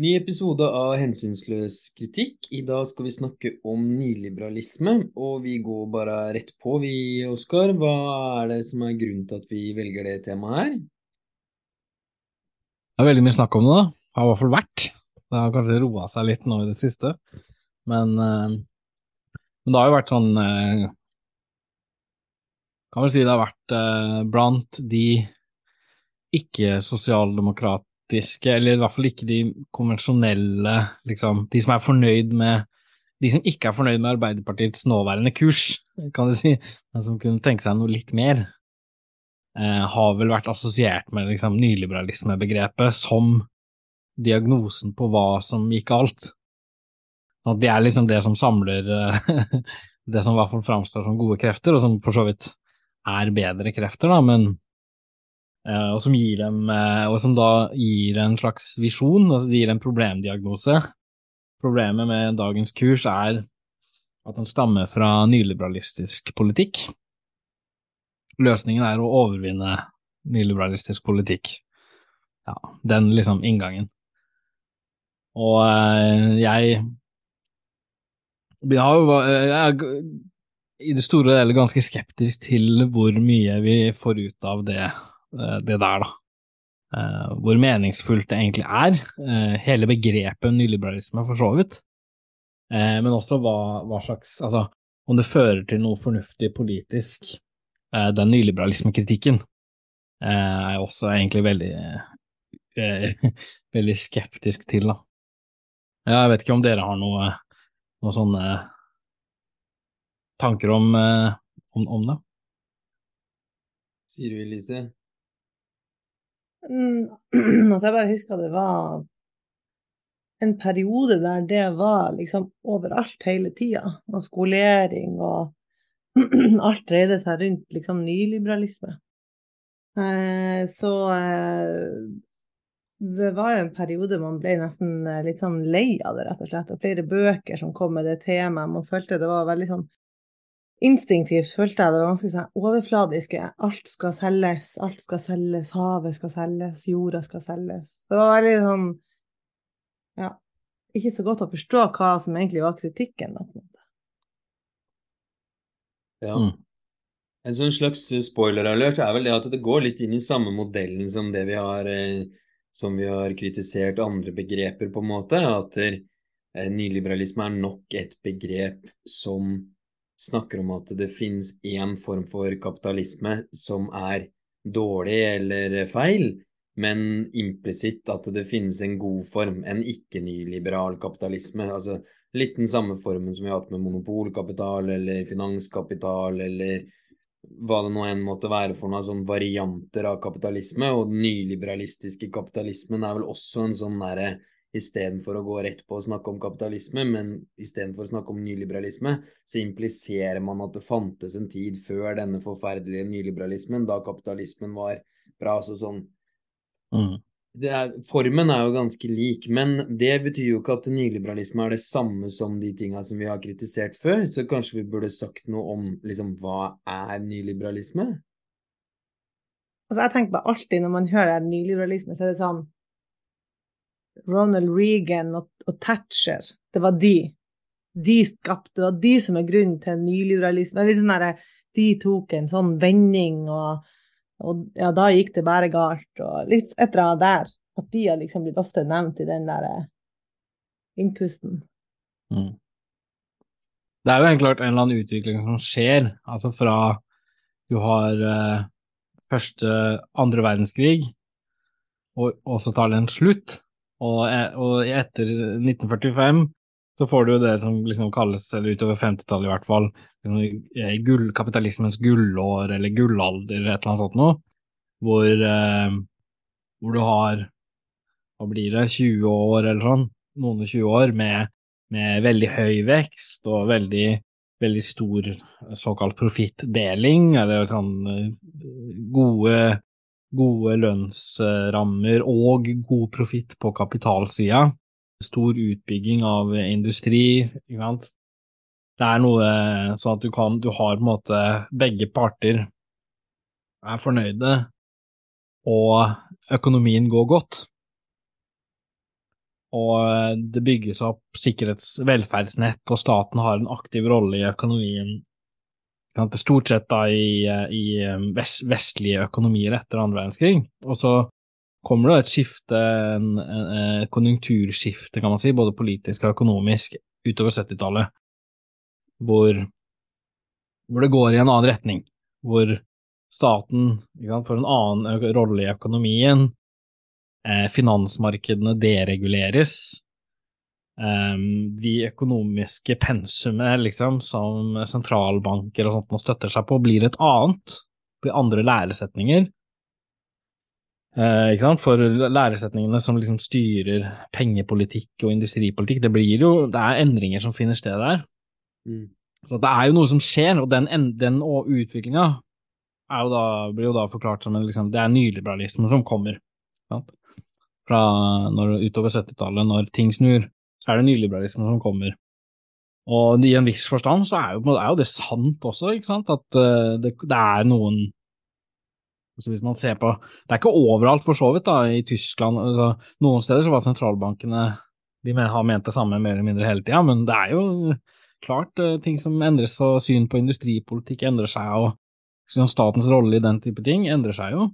Ny episode av Hensynsløs kritikk. I dag skal vi snakke om nyliberalisme, og vi går bare rett på, vi, Oskar. Hva er det som er grunnen til at vi velger det temaet her? Det er veldig mye snakk om det, da. Har i hvert fall vært. Det har kanskje roa seg litt nå i det siste, men, uh, men det har jo vært sånn uh, Kan vel si det har vært uh, blant de ikke-sosialdemokrat praktiske, eller i hvert fall ikke de konvensjonelle, liksom, de som er fornøyd med de som ikke er fornøyd med Arbeiderpartiets nåværende kurs, kan du si, men som kunne tenke seg noe litt mer, eh, har vel vært assosiert med liksom, nyliberalismebegrepet som diagnosen på hva som gikk galt. Det er liksom det som samler eh, det som i hvert fall framstår som gode krefter, og som for så vidt er bedre krefter, da, men og som, dem, eh, og som da gir en slags visjon, altså det gir en problemdiagnose. Problemet med dagens kurs er at den stammer fra nyliberalistisk politikk. Løsningen er å overvinne nyliberalistisk politikk. Ja, den liksom inngangen. Og eh, jeg jeg er i det store og hele ganske skeptisk til hvor mye vi får ut av det Eh, det der, da. Eh, hvor meningsfullt det egentlig er. Eh, hele begrepet nyliberalisme, for så vidt. men også hva, hva, slags Altså, om det fører til noe fornuftig politisk, den nyliberalismekritikken, er jeg også egentlig veldig veldig skeptisk til, da. Jeg vet ikke om dere har noe, noe sånne tanker om, om, om det? Sier du, Elise? Mm, altså jeg bare husker det var en periode der det var liksom overalt hele tida. Og skolering og alt dreide seg rundt liksom nyliberalisme. Eh, så eh, det var jo en periode man ble nesten eh, litt sånn lei av det, rett og slett. Og flere bøker som kom med det temaet. Man følte det var veldig sånn instinktivt følte jeg det var ganske sånn overfladiske. Alt skal selges, alt skal selges, havet skal selges, jorda skal selges. Det var veldig sånn Ja, ikke så godt å forstå hva som egentlig var kritikken. Da, på en måte. Ja. Mm. En sånn slags spoiler-alert er vel det at det går litt inn i samme modellen som det vi har eh, som vi har kritisert andre begreper, på en måte. At eh, nyliberalisme er nok et begrep som snakker om at det finnes én form for kapitalisme som er dårlig eller feil, men implisitt at det finnes en god form, en ikke-nyliberal kapitalisme. altså Litt den samme formen som vi har hatt med monopolkapital eller finanskapital eller hva det nå enn måtte være for noen sånne varianter av kapitalisme. Og den nyliberalistiske kapitalismen er vel også en sånn derre istedenfor å gå rett på å snakke om kapitalisme, men istedenfor å snakke om nyliberalisme, så impliserer man at det fantes en tid før denne forferdelige nyliberalismen, da kapitalismen var bra. Altså sånn mm. er, Formen er jo ganske lik, men det betyr jo ikke at nyliberalisme er det samme som de tinga som vi har kritisert før, så kanskje vi burde sagt noe om liksom hva er nyliberalisme? Altså jeg tenker på alltid når man hører nyliberalisme, så er det sånn Ronald Reagan og, og, Thatcher, det var de. De skapte, det var de som er grunnen til nyliberalisme. Sånn der, de tok en sånn vending, og, og, ja, da gikk det bare galt. Og litt et eller annet der. At de har liksom blitt ofte nevnt i den der eh, innpusten. Mm. Det er jo helt klart en eller annen utvikling som skjer, altså fra du har uh, første, andre verdenskrig, og, og så tar det en slutt. Og, og etter 1945 så får du det som liksom kalles, eller utover 50-tallet i hvert fall, liksom, gull, kapitalismens gullår eller gullalder eller et eller annet sånt noe, hvor, eh, hvor du har hva blir det, 20 år eller sånn, noen og 20 år med, med veldig høy vekst og veldig, veldig stor såkalt profittdeling, eller sånn eh, gode gode lønnsrammer og god profitt på kapitalsida. Stor utbygging av industri, ikke sant. Det er noe sånn at du kan Du har på en måte Begge parter er fornøyde, og økonomien går godt. og det bygges opp sikkerhets- velferdsnett, og staten har en aktiv rolle i økonomien. Stort sett da i, i vest, vestlige økonomier etter andre verdenskrig. Og så kommer det et skifte, en, et konjunkturskifte, kan man si, både politisk og økonomisk, utover 70-tallet, hvor, hvor, det går i en annen retning. Hvor staten får en annen rolle i økonomien, eh, finansmarkedene dereguleres, eh, de økonomiske pensumet liksom, som sentralbanker og sånt må støtter seg på, blir et annet, blir andre læresetninger. Uh, ikke sant? For læresetningene som liksom styrer pengepolitikk og industripolitikk, det blir jo det er endringer som finner sted der. Mm. Så det er jo noe som skjer, og den, den utviklinga blir jo da forklart som en liksom, det er nyliberalisme som kommer. Sant? Fra når, utover 70-tallet, når ting snur, så er det nyliberalisme som kommer. Og i en viss forstand så er jo, er jo det sant også, ikke sant, at uh, det, det, er noen altså Hvis man ser på Det er ikke overalt, for så vidt, da, i Tyskland. Altså, noen steder så var sentralbankene De har ment det samme mer eller mindre hele tida, men det er jo klart uh, ting som endres, og syn på industripolitikk endrer seg, og statens rolle i den type ting endrer seg jo.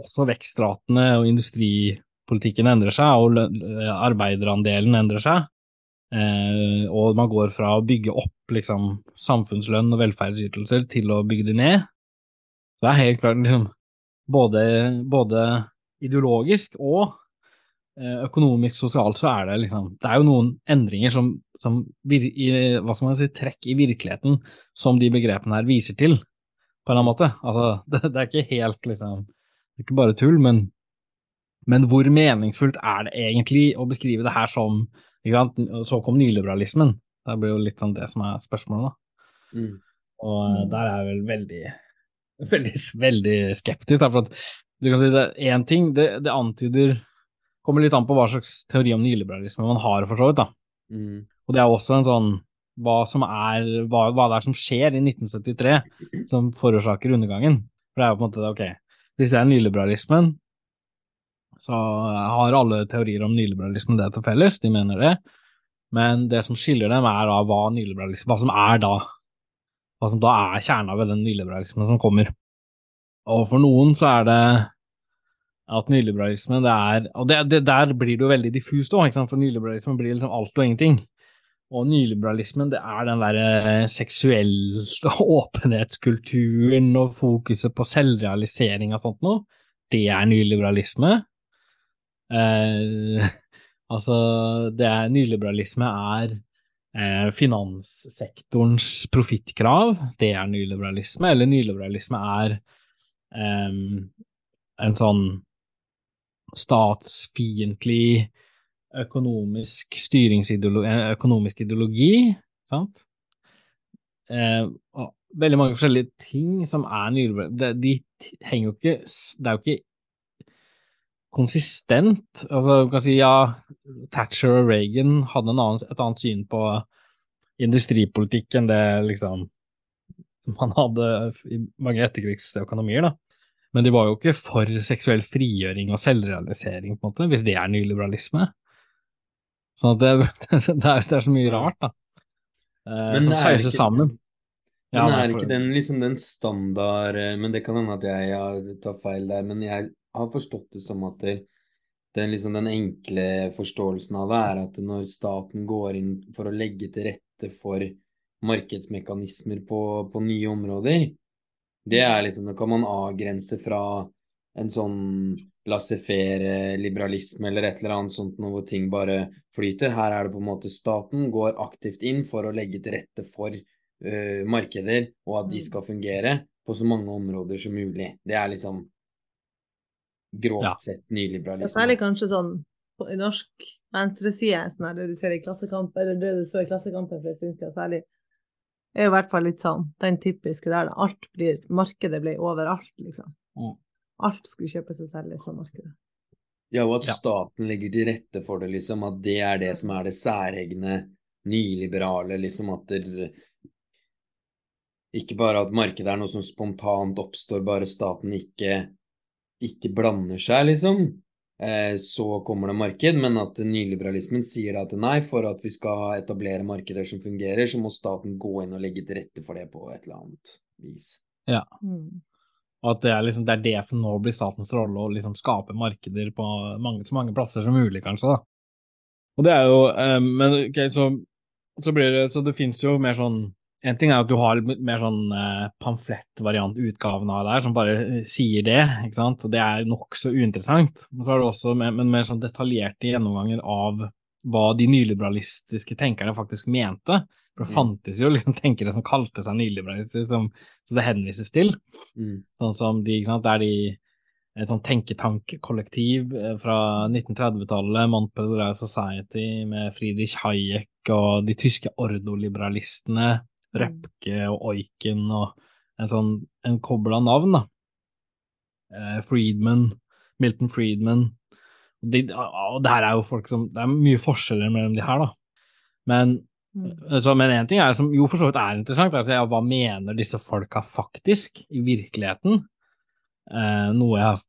Også vekstratene og industripolitikken endrer seg, og arbeiderandelen endrer seg. Eh, og man går fra å bygge opp liksom, samfunnslønn og velferdsytelser til å bygge de ned. Så det er helt klart liksom både, både ideologisk og eh, økonomisk, sosialt, så er det liksom Det er jo noen endringer som, som vir, i, hva skal man si, trekk i virkeligheten som de begrepene her viser til på en eller annen måte. Altså, det, det, er ikke helt liksom Det er ikke bare tull, men, men hvor meningsfullt er det egentlig å beskrive det her som? Så kom nyliberalismen. Det blir jo litt sånn det som er spørsmålet, da. Mm. Og eh, der er jeg vel veldig, veldig, veldig skeptisk, Der, for at du kan si det én ting, det, det, antyder Kommer litt an på hva slags teori om nyliberalisme man har, for så vidt, da. Mm. Og det er også en sånn hva som er hva, hva, det er som skjer i 1973 som forårsaker undergangen. For det er jo på en måte det, ok, hvis det er nyliberalismen, så har alle teorier om nyliberalisme det til felles, de mener det. Men det som skiller dem, er da hva nyliberalisme Hva som er da Hva som da er kjerna ved den nyliberalismen som kommer. Og for noen så er det at nyliberalisme det er Og det, det der blir det jo veldig diffust òg, for nyliberalisme blir liksom alt og ingenting. Og nyliberalismen, det er den derre eh, seksuelle åpenhetskulturen og fokuset på selvrealisering og sånt noe. Det er nyliberalisme. Eh, altså, det er Nyliberalisme er eh, finanssektorens profittkrav. Det er nyliberalisme. Eller nyliberalisme er eh, en sånn statsfiendtlig økonomisk styringsideologi, eh, økonomisk ideologi, sant? Eh, veldig mange forskjellige ting som er nyliberale, de, de henger jo ikke Det er jo ikke konsistent. Altså, du kan si ja, Thatcher og Reagan hadde annen, et annet syn på industripolitikk enn det liksom man hadde i mange etterkrigsøkonomier, da. Men de var jo ikke for seksuell frigjøring og selvrealisering, på en måte, hvis det er nyliberalisme. Sånn at det, det, er, det er så mye rart, da. Eh, som sauser sammen. Ja, men er ikke den liksom den standard eh, Men det kan hende at jeg har tatt feil der, men jeg har forstått det som at det, den, liksom, den enkle forståelsen av det er at når staten går inn for å legge til rette for markedsmekanismer på, på nye områder, det er liksom Da kan man avgrense fra en sånn laissez-faire-liberalisme eller et eller annet sånt noe hvor ting bare flyter. Her er det på en måte staten går aktivt inn for å legge til rette for uh, markeder, og at de mm. skal fungere på så mange områder som mulig. Det er liksom grovt ja. sett nyliberalisme. Ja, særlig kanskje sånn på norsk venstreside, sånn det du ser i Klassekamp, eller det du så i Klassekampen for en stund siden særlig, er jo i hvert fall litt sånn den typiske der. Alt blir Markedet blir overalt, liksom. Mm. Alt skulle kjøpes og selges på markedet. Ja, og at ja. staten legger til rette for det, liksom. At det er det som er det særegne, nyliberale, liksom. At det Ikke bare at markedet er noe som spontant oppstår, bare staten ikke, ikke blander seg, liksom. eh, så kommer det marked, men at nyliberalismen sier at nei, for at vi skal etablere markeder som fungerer, så må staten gå inn og legge til rette for det på et eller annet vis. Ja. Mm. Og at det er, liksom, det er det som nå blir statens rolle, å liksom skape markeder på mange, så mange plasser som mulig, kanskje. da. Og det er jo eh, Men ok, så, så blir det Så det fins jo mer sånn En ting er at du har litt mer sånn eh, pamflettvariant-utgaven av det her, som bare eh, sier det, ikke sant, og det er nokså uinteressant. Men så har du også mer, men mer sånn detaljerte gjennomganger av hva de nyliberalistiske tenkerne faktisk mente. For det Mm. fantes jo liksom tenkere som kalte seg nyliberalister, som, som det henvises til. Mm. Sånn som de, ikke sant, det er de et sånn tenketankkollektiv eh, fra 1930-tallet, Montpellier Society med Friedrich Hayek og de tyske ordoliberalistene, Røpke og Oiken og en sånn en kobla navn, da. Eh, Friedman, Milton Friedman. De, og det her er jo folk som Det er mye forskjeller mellom de her, da. Men Mm. så, men en ting er som jo for så vidt er interessant, altså, ja, hva mener disse folka faktisk i virkeligheten? Eh, noe jeg,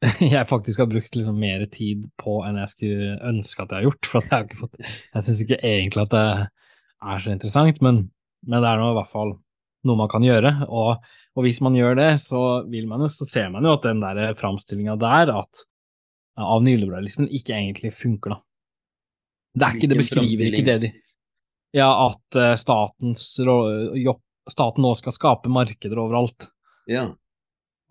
jeg faktisk har brukt liksom mer tid på enn jeg skulle ønske at jeg har gjort. For at jeg, har ikke fått, jeg syns ikke egentlig at det er så interessant, men, men det er nå i hvert fall noe man kan gjøre. Og, og hvis man gjør det, så, vil man jo, så ser man jo at den der framstillinga der at, av nyliberalismen ikke egentlig funker, da. Det er ikke, det beskriver ikke det de Ja, at eh, statens jobb, staten nå skal skape markeder overalt. Ja.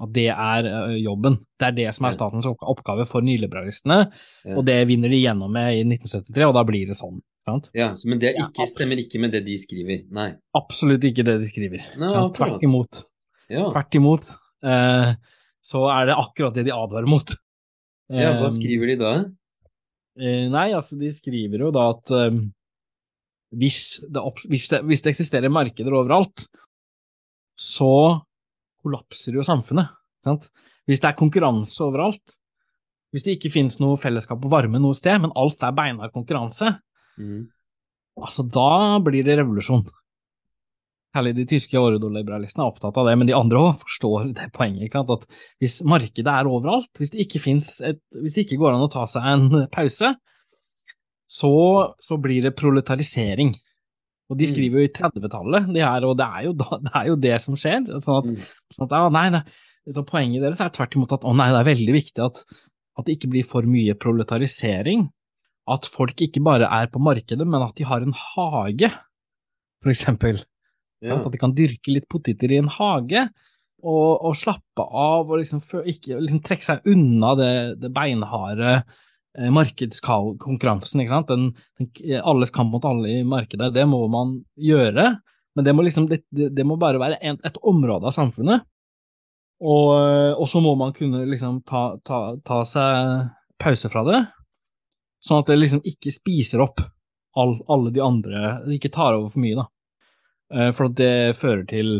At det er eh, jobben. Det er det som er statens oppgave for nyliberalistene, Ja. og det vinner de gjennom med i 1973, og da blir det sånn. Sant? ja, men det ikke, stemmer ikke med det de skriver. Nei. Absolutt ikke det de skriver. Nei, Ja, tvert imot. Ja. Tvert imot. Eh, så er det akkurat det de advarer mot. ja, hva Eh, skriver de da? Eh, nei, altså de skriver jo da at eh, hvis, det hvis, det, hvis det eksisterer markeder overalt, så kollapser jo samfunnet. Sant? Hvis det er konkurranse overalt, hvis det ikke finnes noe fellesskap og varme noe sted, men alt er beinhard konkurranse, Mm. altså da blir det revolusjon. Særlig de tyske ordoliberalistene er opptatt av det, men de andre òg forstår det poenget. ikke sant? At hvis markedet er overalt, hvis det ikke et, hvis det ikke går an å ta seg en pause, så, så blir det proletarisering. Og de Mm. skriver jo i 30-tallet, de her, og det er, jo det er jo det som skjer. Sånn at, Mm. sånn at ja, nei, nei. Så poenget deres er tvert imot at å nei, det er veldig viktig at, at det ikke blir for mye proletarisering. At folk ikke bare er på markedet, men at de har en hage, for eksempel. Ja. At de kan dyrke litt poteter i en hage, og, og slappe av og liksom, ikke, liksom trekke seg unna det, det beinharde eh, markedskonkurransen. ikke sant? Den, den, alles kamp mot alle i markedet, det må man gjøre, men det må, liksom, det, det, må bare være en, et område av samfunnet. Og, og så må man kunne liksom ta, ta, ta seg pause fra det, sånn at det liksom ikke spiser opp all, alle de andre, Det ikke tar over for mye, da. Eh, For at det fører til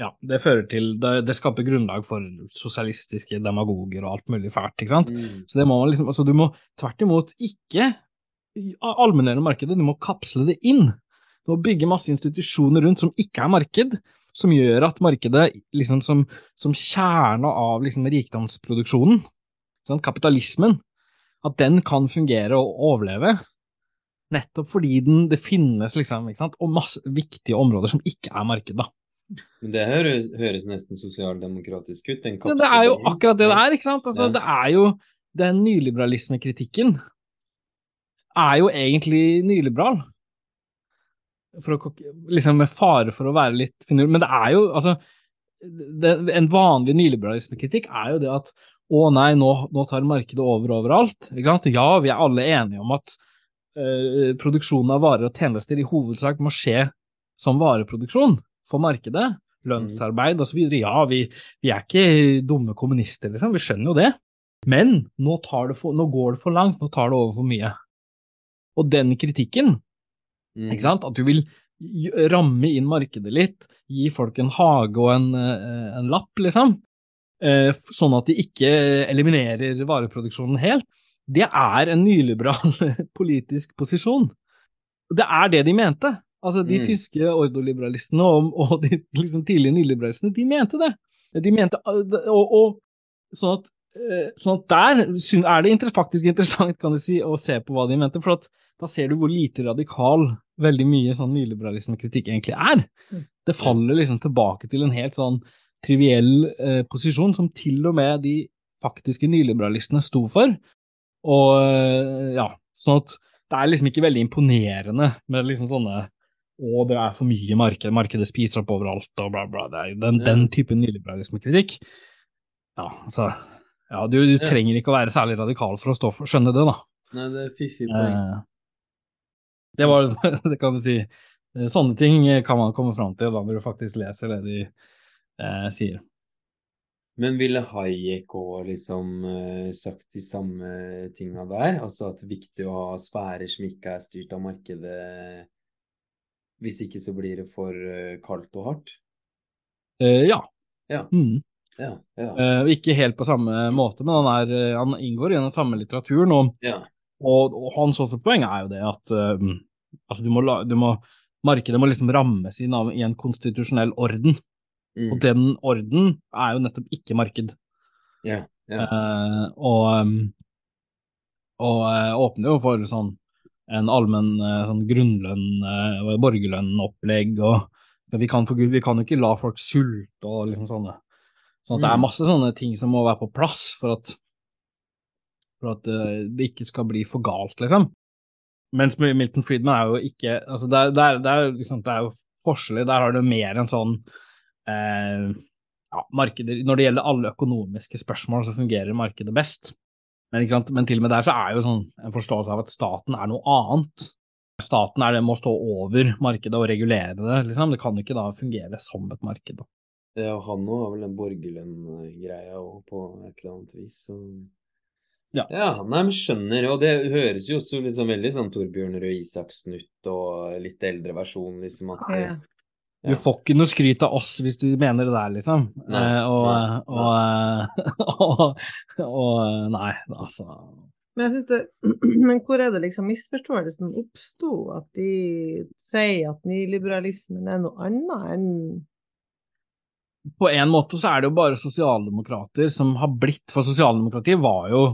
ja, det fører til det, det skaper grunnlag for sosialistiske demagoger og alt mulig fælt, ikke sant. Mm. Så det må man liksom, altså du må tvert imot ikke allmenngjøre markedet, du må kapsle det inn. Du må bygge masse institusjoner rundt som ikke er marked, som gjør at markedet liksom som, som kjerna av liksom rikdomsproduksjonen, sånn, kapitalismen, at den kan fungere og overleve, nettopp fordi den, det finnes liksom, ikke sant, og masse viktige områder som ikke er marked, da. Men det høres, høres nesten sosialdemokratisk ut. Men det er jo akkurat det det er, ikke sant? Altså, Ja. Det er jo den nyliberalismekritikken er jo egentlig nyliberal. For å, liksom med fare for å være litt finurlig. Men det er jo, altså det, En vanlig nyliberalismekritikk er jo det at å nei, nå, nå tar markedet over overalt. Ja, vi er alle enige om at eh, produksjonen av varer og tjenester i hovedsak må skje som vareproduksjon for markedet. Lønnsarbeid osv. Ja, vi, vi er ikke dumme kommunister, liksom. Vi skjønner jo det. Men nå, tar det for, nå går det for langt, nå tar det over for mye. Og den kritikken, Mm. ikke sant, at du vil ramme inn markedet litt, gi folk en hage og en, eh, en lapp, liksom, sånn at de ikke eliminerer vareproduksjonen helt, det er en nyliberal politisk posisjon. Det er det de mente. Altså, de Mm. tyske ordoliberalistene og, og de liksom, tidlige nyliberalistene, de mente det. De mente, og, og sånn at eh, sånn at der er det faktisk interessant kan du si, å se på hva de mente, for at da ser du hvor lite radikal veldig mye sånn nyliberalismekritikk egentlig er. Mm. Det faller liksom tilbake til en helt sånn triviell eh, posisjon som til og med de faktiske nyliberalistene sto for. Og eh, ja, sånn at det er liksom ikke veldig imponerende med liksom sånne å, det er for mye marked, markedet spiser opp overalt, og bla, bla. Det er den, Ja. den type nyliberalismekritikk. Ja, altså Ja, du, du Ja. trenger ikke å være særlig radikal for å stå for, skjønne det, da. Nei, det er fiffig poeng. Eh, det var Det kan du si. Eh, Sånne ting kan man komme fram til da når du faktisk leser det de eh, sier. Men ville Hayek òg liksom eh, sagt de samme tinga der? Altså at det er viktig å ha sfærer som ikke er styrt av markedet, hvis ikke så blir det for eh, kaldt og hardt? Eh, ja. Ja. Mm. Ja, ja, Eh, ikke helt på samme måte, men han, er, eh, han inngår i den samme litteraturen. Og, ja. og, og hans også poeng er jo det at eh, altså du må, du må, markedet må liksom rammes inn av, i en konstitusjonell orden. Og Mm. den orden er jo nettopp ikke marked. Yeah, yeah. Uh, og, um, og eh, åpner jo for sånn en allmenn eh, sånn grunnlønn eh, og borgerlønnopplegg og så vi kan for Gud, vi kan jo ikke la folk sulte og liksom sånne. Sånn at det er Mm. masse sånne ting som må være på plass for at for at det ikke skal bli for galt, liksom. Mens Milton Friedman er jo ikke altså det, er, det, er, det, er, liksom, det er jo forskjellig. Der har du mer en sånn eh, ja, markeder Når det gjelder alle økonomiske spørsmål, så fungerer markedet best. Men, ikke sant? Men til og med der så er jo sånn en forståelse av at staten er noe annet. Staten er det må stå over markedet og regulere det, liksom. Det kan ikke da fungere som et marked. Da. Ja, han òg har vel den borgerlønn-greia òg, på et eller annet vis. Så... Ja. nei, men skjønner. Og det høres jo også liksom veldig sånn Torbjørn Røe Isaksen ut, og litt eldre versjon, liksom at ah, Ja. Du får ikke noe skryt av oss hvis du mener det der, liksom. Nei, eh, og, nei, og, og, og, Nei, altså Men jeg synes det Men hvor er det liksom misforståelsen oppsto? At de sier at nyliberalismen er noe annet enn På en måte så er det jo bare sosialdemokrater som har blitt For sosialdemokratiet var jo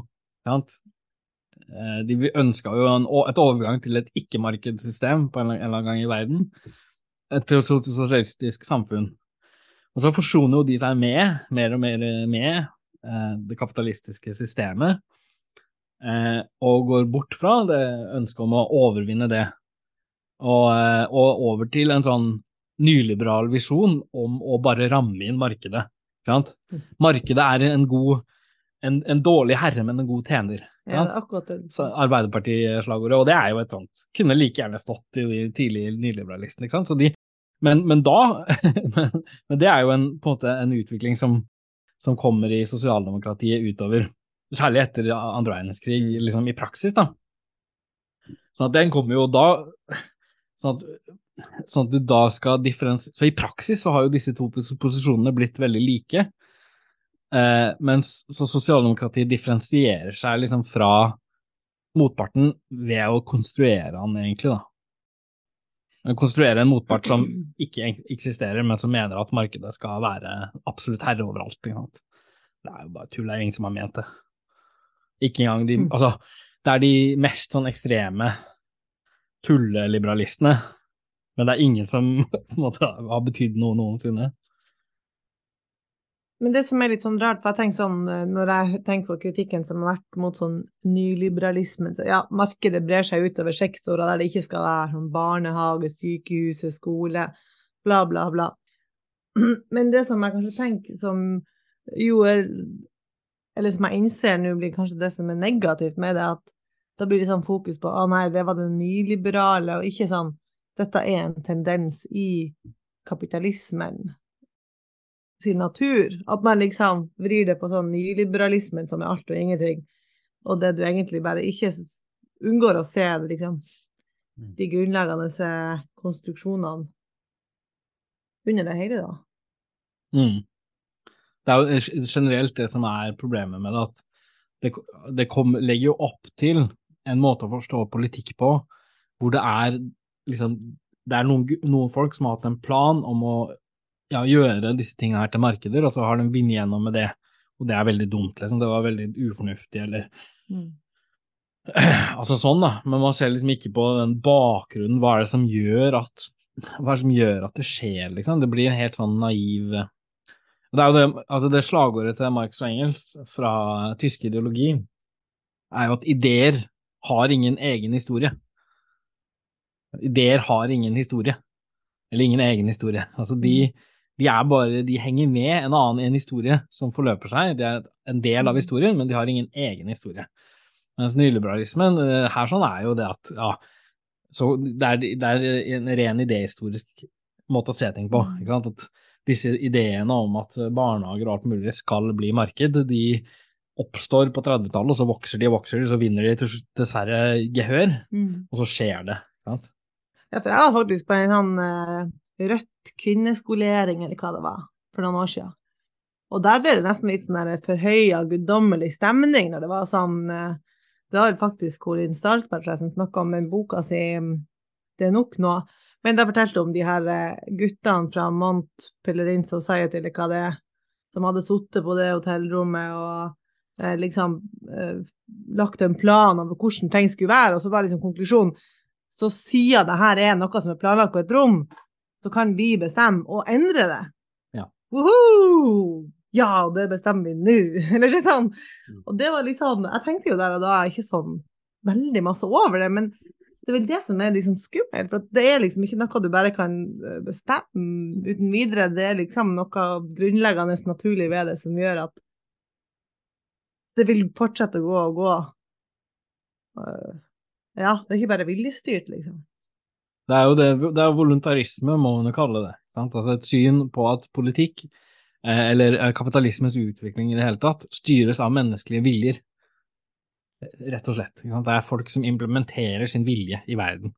sant? Eh, De ønska jo en, et overgang til et ikke-markedssystem på en, eller annen gang i verden. Et sosialistisk samfunn. Og så forsoner jo de seg med, mer og mer med, eh, det kapitalistiske systemet. Eh, og går bort fra det ønsket om å overvinne det, og, eh, og over til en sånn nyliberal visjon om å bare ramme inn markedet. Ikke sant? Markedet er en god en, en dårlig herre, men en god tjener. ja, akkurat det. Arbeiderparti-slagordet, og det er jo et sånt Kunne like gjerne stått i de tidlige nyliberalistene. Så de, men, men da men, men det er jo en, på en måte en utvikling som, som kommer i sosialdemokratiet utover, særlig etter andre verdenskrig, liksom i praksis, da. Sånn at den kommer jo da Sånn at, sånn at du da skal differensiere Så i praksis så har jo disse to posisjonene blitt veldig like. Eh, mens så sosialdemokratiet differensierer seg liksom fra motparten ved å konstruere han, egentlig, da. Konstruere en motpart som ikke eksisterer, men som mener at markedet skal være absolutt herre overalt. Det er jo bare tull, det er ingen som har ment det. Ikke engang de Altså, det er de mest sånn ekstreme tulleliberalistene, men det er ingen som på en måte har betydd noe noensinne. Men det som er litt sånn rart, for jeg tenker sånn, eh, når jeg tenker på kritikken som har vært mot sånn nyliberalismen, så ja, markedet brer seg utover sektorer der det ikke skal være sånn barnehage, sykehus, skole, bla, bla, bla. Men det som jeg kanskje tenker som jo er Eller som jeg innser nå blir kanskje det som er negativt med det, at da blir det sånn fokus på å nei, det var det nyliberale, og ikke sånn dette er en tendens i kapitalismen sin natur. At man liksom vrir det på sånn nyliberalismen som er alt og ingenting, og det du egentlig bare ikke unngår å se, liksom, de grunnleggende eh, konstruksjonene under det hele, da. Mm. Det er jo generelt det som er problemet med det, at det, det kom, legger jo opp til en måte å forstå politikk på hvor det er liksom Det er noen, noen folk som har hatt en plan om å ja, gjøre disse tingene her til markeder, og så har de vunnet gjennom med det. og det er veldig dumt, liksom. Det var veldig ufornuftig, eller Mm. Altså sånn, da. Men man ser liksom ikke på den bakgrunnen. Hva er det som gjør at Hva er det som gjør at det skjer, liksom? Det blir en helt sånn naiv Det er jo det, altså det slagordet til Marx og Engels fra tysk ideologi er jo at ideer har ingen egen historie. Ideer har ingen historie. Eller ingen egen historie. Altså de, de er bare De henger med en annen en historie som forløper seg. De er en del av historien, men de har ingen egen historie. Mens nyliberalismen eh, her sånn er jo det at ja, så det er, det er en ren idéhistorisk måte å se ting på. ikke sant? At disse ideene om at barnehager og alt mulig skal bli marked, de oppstår på 30-tallet, og så vokser de og vokser de, så vinner de til- dessverre gehør, Mm. og så skjer det. ikke sant? Ja, for jeg var faktisk på en sånn uh, rødt kvinneskolering, eller hva det var, for noen år siden. Og der ble det nesten litt sånn forhøya, guddommelig stemning når det var sånn eh, Det var faktisk Corinne Starsberg som snakka om den boka si mm, 'Det er nok nå'. Men da fortalte om de her eh, guttene fra Mont Pelerin Society, eller hva det er, som hadde sittet på det hotellrommet og eh, liksom lagt en plan over hvordan ting skulle være, og så var liksom konklusjonen så siden det her er noe som er planlagt på et rom, så kan vi bestemme og endre det. Ja. Woohoo! Ja, det bestemmer vi nå. Eller ikke sånn. Og det var litt sånn Jeg tenkte jo der og da ikke sånn veldig masse over det, men det er vel det som er liksom skummelt. For det er liksom ikke noe du bare kan eh, bestemme uten videre. Det er liksom noe grunnleggende naturlig ved det som gjør at det vil fortsette å gå og gå. Eh, Ja, det er ikke bare viljestyrt, liksom. Det er jo det, det er voluntarisme, må man jo kalle det. Sant? Altså et syn på at politikk, eh, eller eh, kapitalismens utvikling i det hele tatt, styres av menneskelige viljer. Rett og slett. Det er folk som implementerer sin vilje i verden,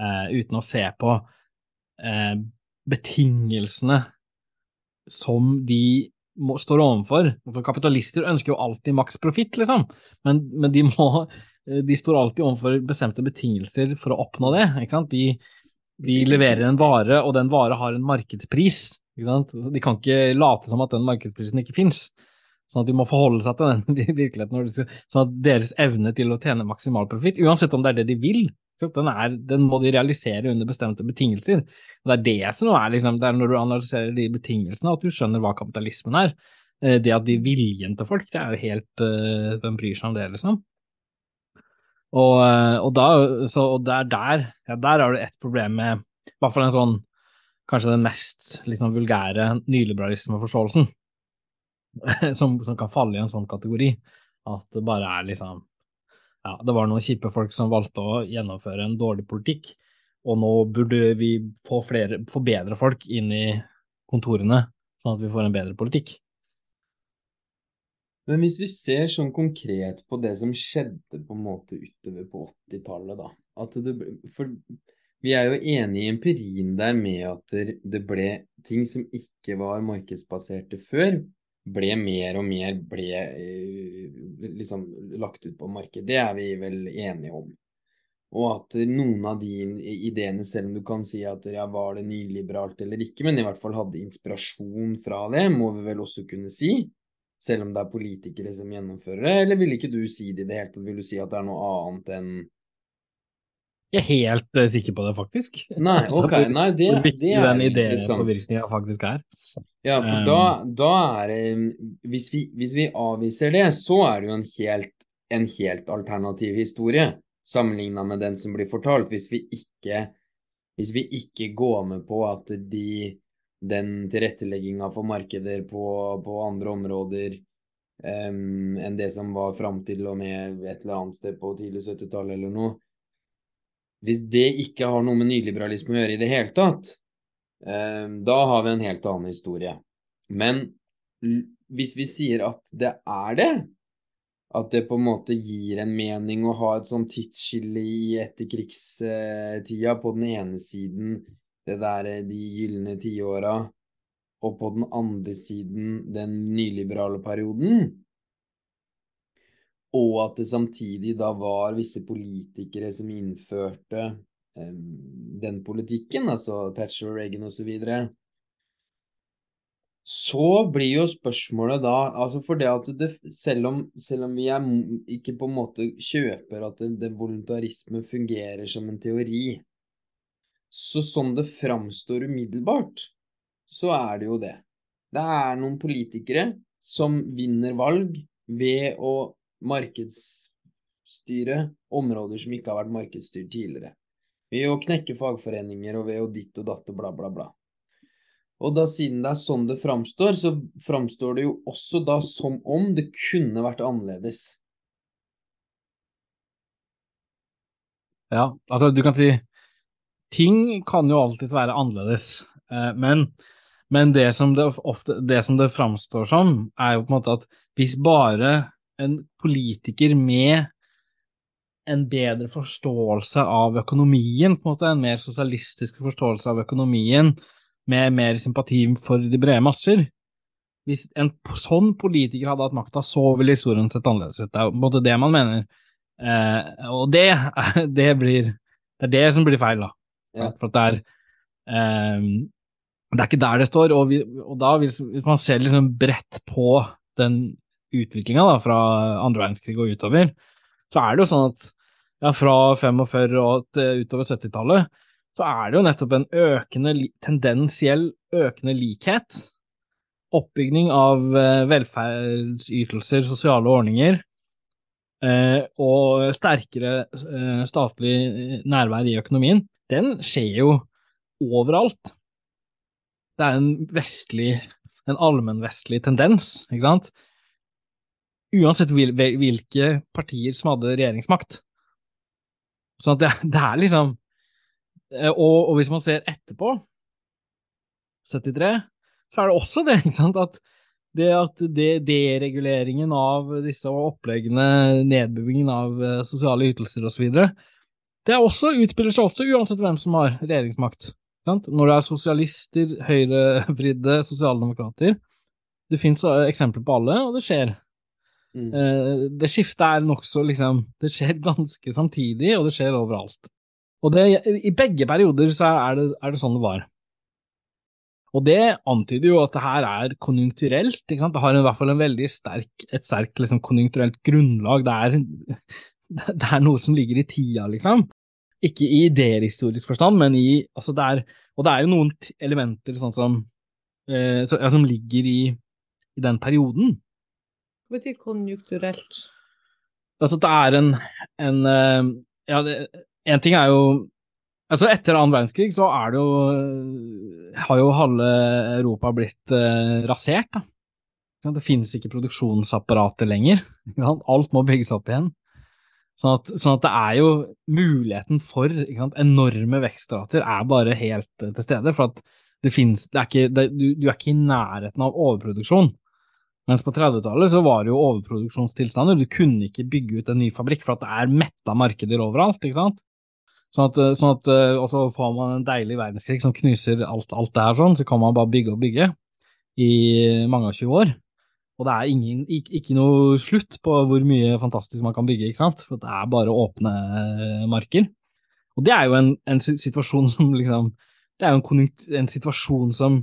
eh, uten å se på eh, betingelsene som de må, står overfor. For kapitalister ønsker jo alltid maks profitt, liksom, men, men de må de står alltid overfor bestemte betingelser for å oppnå det. Ikke sant? De, de leverer en vare, og den vare har en markedspris. Ikke sant? De kan ikke late som at den markedsprisen ikke fins. Sånn at de må forholde seg til den i virkeligheten. Sånn at deres evne til å tjene maksimal profitt, uansett om det er det de vil, den, er, den må de realisere under bestemte betingelser. Og Det er det som er liksom, det er når du analyserer de betingelsene, at du skjønner hva kapitalismen er. Eh, Det at de viljen til folk, det er jo helt uh, Hvem bryr seg om det, liksom? Og, eh, og, da, så, og der, der, ja, der har du ett problem med i hvert fall en sånn kanskje den mest liksom, vulgære nyliberalismeforståelsen, som, som kan falle i en sånn kategori. At det bare er liksom Ja, det var noen kjipe folk som valgte å gjennomføre en dårlig politikk, og nå burde vi få, flere, få bedre folk inn i kontorene, sånn at vi får en bedre politikk. Men hvis vi ser sånn konkret på det som skjedde på en måte utover på 80-tallet, da at det, For vi er jo enige i empirien der med at det ble ting som ikke var markedsbaserte før, ble mer og mer ble eh, liksom lagt ut på markedet. Det er vi vel enige om. Og at noen av de ideene, selv om du kan si at ja, var det nyliberalt eller ikke, men i hvert fall hadde inspirasjon fra det, må vi vel også kunne si. Selv om det er politikere som gjennomfører det, eller vil ikke du si det i det hele tatt? Vil du si at det er noe annet enn Jeg er helt uh, sikker på det, faktisk. Nei, ok, nei, det, viktig det er den idépåvirkninga faktisk er. Ja, for Um, da, da er det hvis vi, hvis vi avviser det, så er det jo en helt, en helt alternativ historie sammenligna med den som blir fortalt. Hvis vi ikke, hvis vi ikke går med på at de, den tilrettelegginga for markeder på, på andre områder um, enn det som var fram til og med et eller annet sted på tidlig 70-tallet eller noe Hvis det ikke har noe med nyliberalisme å gjøre i det hele tatt, um, Da har vi en helt annen historie. Men hvis vi sier at det er det, at det på en måte gir en mening å ha et sånn tidsskille i etterkrigstida, på den ene siden det der eh, de gylne tiåra, og på den andre siden den nyliberale perioden, og at det samtidig da var visse politikere som innførte eh, den politikken, altså Thatcher Reagan osv., så, videre, så blir jo spørsmålet da altså for det at det, selv, om, selv om vi er, ikke på en måte kjøper at det, det voluntarisme fungerer som en teori, så sånn det framstår umiddelbart, så er det jo det. Det er noen politikere som vinner valg ved å markedsstyre områder som ikke har vært markedsstyrt tidligere. Ved å knekke fagforeninger og ved å ditt og datt og bla, bla, bla. Og da siden det er sånn det framstår, så framstår det jo også da som om det kunne vært annerledes. Ja, altså du kan si Ting kan jo alltids være annerledes, eh, men, men det, som det, ofte, det som det framstår som, er jo på en måte at hvis bare en politiker med en bedre forståelse av økonomien, på en måte en mer sosialistisk forståelse av økonomien, med mer sympati for de brede masser. Hvis en sånn politiker hadde hatt makta, så ville historien sett annerledes ut. Det er på en måte det man mener. Eh, og det, det, blir Det er det som blir feil, da. Ja. For det er um, Det er ikke der det står. Og, vi, og da, hvis, hvis, man ser liksom bredt på den utviklinga fra andre verdenskrig og utover, så er det jo sånn at ja, fra 45 og til utover 70-tallet så er det jo nettopp en økende, tendensiell økende likhet. Oppbygning av eh, velferdsytelser, sosiale ordninger, eh, og sterkere eh, statlig nærvær i økonomien, den skjer jo overalt. Det er en vestlig, en allmennvestlig tendens, ikke sant? Uansett hvilke partier som hadde regjeringsmakt. Så det, det er liksom Eh, og, og, hvis man ser etterpå, 73, så er det også det, ikke sant, at det at dereguleringen av disse oppleggene, nedbyggingen av uh, sosiale ytelser osv., det er også, utspiller seg også uansett hvem som har regjeringsmakt. Sant? Når det er sosialister, høyrevridde sosialdemokrater Det fins eksempler på alle, og det skjer. Mm. Eh, det skiftet er nokså liksom Det skjer ganske samtidig, og det skjer overalt. Og det, i begge perioder så er det, er det, sånn det var. Og det antyder jo at det her er konjunkturelt. Det har i hvert fall en veldig sterk, et sterkt liksom, konjunkturelt grunnlag. Det er, det er, noe som ligger i tida, liksom. Ikke i idéhistorisk forstand, men i altså det er, Og det er jo noen elementer sånn som, eh, så, ja, som ligger i, i, den perioden. Hva betyr konjunkturelt? Altså det er en, en eh, Ja, det, en ting er jo Altså, etter annen verdenskrig så er det jo Har jo halve Europa blitt eh, rasert, da. Det finnes ikke produksjonsapparater lenger. Alt må bygges opp igjen. Sånn at, sånn at det er jo muligheten for sant, enorme vekstrater er bare helt uh, til stede. For at det finnes det er ikke, det, du, du, er ikke i nærheten av overproduksjon. Mens på 30-tallet så var det jo overproduksjonstilstander. Du kunne ikke bygge ut en ny fabrikk for at det er metta markeder overalt. ikke sant? Sånn at, eh, sånn at, eh, og så får man en deilig verdenskrig som knuser alt, alt det her sånn, så kan man bare bygge og bygge i mange og 20 år. Og det er ingen, ikke, ikke, noe slutt på hvor mye fantastisk man kan bygge, ikke sant, for det er bare åpne eh, marker. Og det er jo en, en situasjon som liksom Det er jo en, en situasjon som,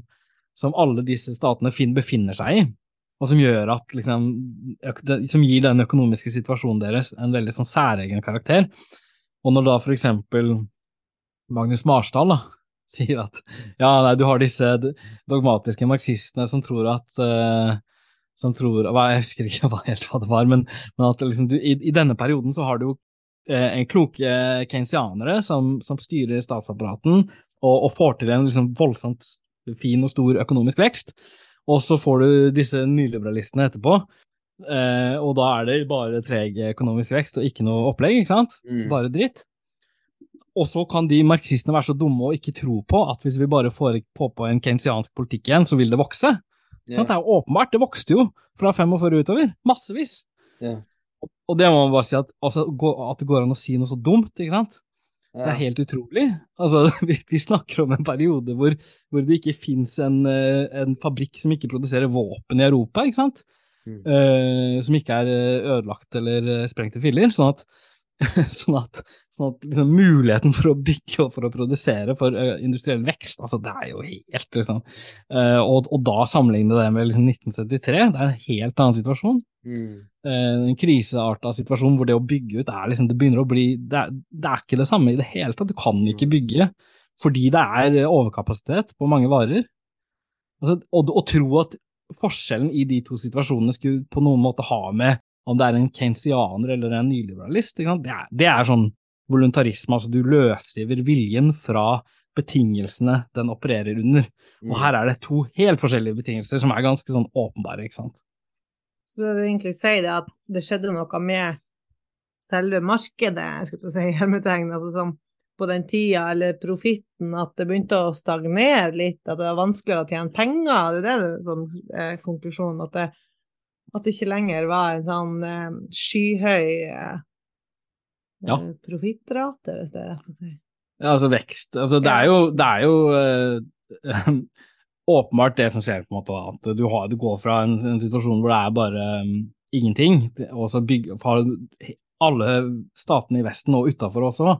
som, alle disse statene befinner seg i, og som gjør at liksom Som gir den økonomiske situasjonen deres en veldig sånn særegen karakter. Og når da for eksempel Magnus Marsdal da, sier at ja, nei, du har disse dogmatiske marxistene som tror at uh, som tror, Jeg husker ikke helt hva det var, men, men at liksom, du, i, i, denne perioden så har du jo eh, kloke keynesianere som, som styrer statsapparaten og, og, får til en liksom, voldsomt fin og stor økonomisk vekst. Og så får du disse nyliberalistene etterpå Eh, og da er det bare treg økonomisk vekst og ikke noe opplegg, ikke sant? Mm. Bare dritt. Og så kan de marxistene være så dumme og ikke tro på at hvis vi bare får på på en keynesiansk politikk igjen, så vil det vokse. Yeah. Det er jo åpenbart, det vokste jo fra 45 utover. Massevis. Yeah. Og, det må man bare si at, altså, at det går an å si noe så dumt, ikke sant? Ja. Det er helt utrolig. Altså, vi, vi, snakker om en periode hvor, hvor det ikke fins en, eh, en, fabrikk som ikke produserer våpen i Europa, ikke sant? mm. uh, som ikke er eh, ødelagt eller sprengt i filler. Sånn at sånn at, sånn at liksom, muligheten for å bygge og for å produsere for uh, industriell vekst, altså det er jo helt liksom, uh, og, og, da sammenligne det med liksom, 1973, det er en helt annen situasjon. Mm. Uh, en krisearta situasjon hvor det å bygge ut er liksom, det begynner å bli det er, det er, ikke det samme i det hele tatt. Du kan ikke mm. bygge fordi det er overkapasitet på mange varer. Altså, og og tro at forskjellen i de to situasjonene skulle på noen måte ha med om det er en keynesianer eller en nyliberalist. Det er, det, er, sånn voluntarisme, altså du løsriver viljen fra betingelsene den opererer under. Og mm. her er det to helt forskjellige betingelser som er ganske sånn åpenbare, ikke sant. Så det du egentlig sier, det at det skjedde noe med selve markedet, jeg du si, hermetegn, altså som på den tida, eller profitten, at det begynte å stagnere litt, at det var vanskeligere å tjene penger? Det er det som er konklusjonen? At det, at det ikke lenger var en sånn eh, skyhøy eh, ja. Eh, profittrate, hvis det er rett å si? Ja, altså vekst. Altså, det er jo, det er jo uh, åpenbart det som skjer, på en måte, at du, har, du går fra en, en, situasjon hvor det er bare um, ingenting, og så bygger alle statene i Vesten, og utafor også,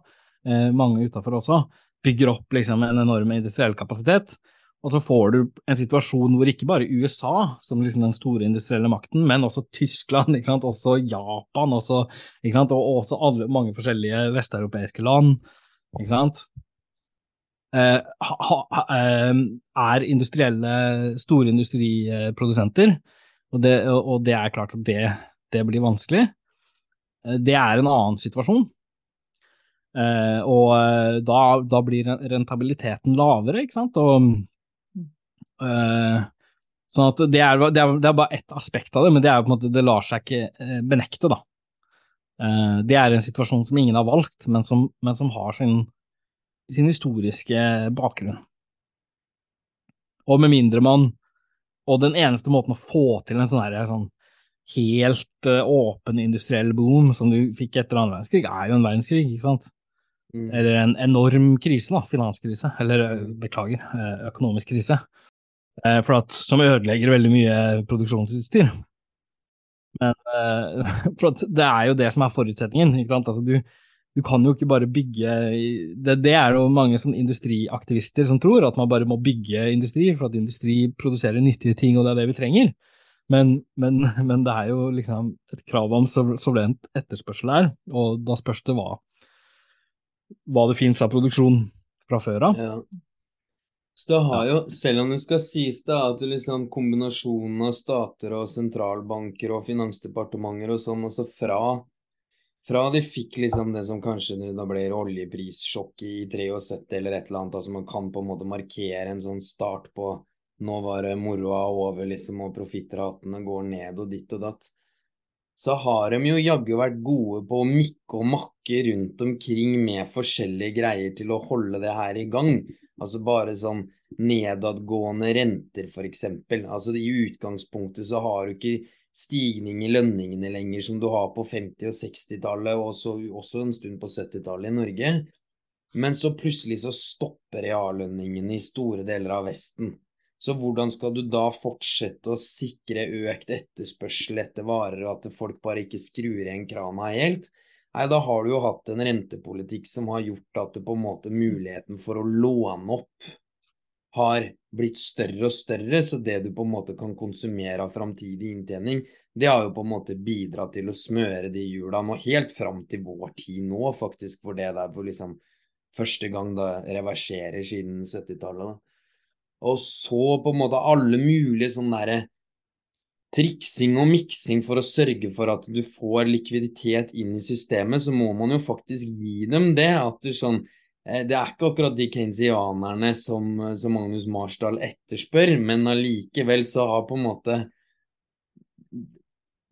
eh, mange utafor også, bygger opp liksom en enorm industriell kapasitet. Og så får du en situasjon hvor ikke bare USA, som liksom den store industrielle makten, men også Tyskland, ikke sant? også Japan, også, og også alle, mange forskjellige vesteuropeiske land, ikke sant? Eh, ha, ha, eh, er industrielle, store industriprodusenter, og det, og det er klart at det, det blir vanskelig. Eh, det er en annen situasjon. Eh, og uh, da, da, blir rentabiliteten lavere, ikke sant. Og, sånn at det er, det, er, det er, bare ett aspekt av det, men det er jo på en måte, det lar seg ikke benekte, da. det er en situasjon som ingen har valgt, men som, men som har sin, sin, historiske bakgrunn. Og med mindre man Og den eneste måten å få til en sånn her sånn helt åpen industriell boom som du fikk etter annen verdenskrig, er jo en verdenskrig, ikke sant. Mm. Eller en enorm krise, da, finanskrise, eller eh, beklager, eh, økonomisk krise. Eh, for at, som ødelegger veldig mye produksjonsutstyr. Men for at det er jo det som er forutsetningen. ikke sant? Altså, du, du kan jo ikke bare bygge det, det, er jo mange sånn industriaktivister som tror, at man bare må bygge industri for at industri produserer nyttige ting, og det er det vi trenger. Men, men, men det er jo liksom et krav om solvent etterspørsel her, og da spørs det hva hva det fins av produksjon fra før av. Ja. Så det har jo, selv om det skal sies da, at liksom kombinasjonen av stater og sentralbanker og finansdepartementer og sånn, altså fra, fra de fikk liksom det som kanskje da ble oljeprissjokk i 73 eller et eller annet, altså man kan på en måte markere en sånn start på nå var det moroa over, liksom, og profittratene går ned og ditt og datt så har de jo jaggu vært gode på å mikke og makke rundt omkring med forskjellige greier til å holde det her i gang. Altså bare sånn nedadgående renter, eksempel. Altså i utgangspunktet så har du ikke stigning i lønningene lenger som du har på 50- og 60-tallet, og også, også en stund på 70-tallet i Norge. Men så plutselig så stopper reallønningene i store deler av Vesten. Så hvordan skal du da fortsette å sikre økt etterspørsel etter varer, og at folk bare ikke skrur igjen krana helt? Nei, da har du jo hatt en rentepolitikk som har gjort at det på en måte muligheten for å låne opp har blitt større og større, så det du på en måte kan konsumere av framtidig inntjening, det har jo på en måte bidratt til å smøre de hjula nå helt fram til vår tid nå, faktisk, for det der for liksom første gang det reverserer siden 70-tallet. Og så på en måte alle mulige sånne derre triksing og miksing for å sørge for at du får likviditet inn i systemet, så må man jo faktisk gi dem det. At du sånn eh, Det er ikke akkurat de keynesianerne som, som Magnus Marsdal etterspør, men allikevel så har på en måte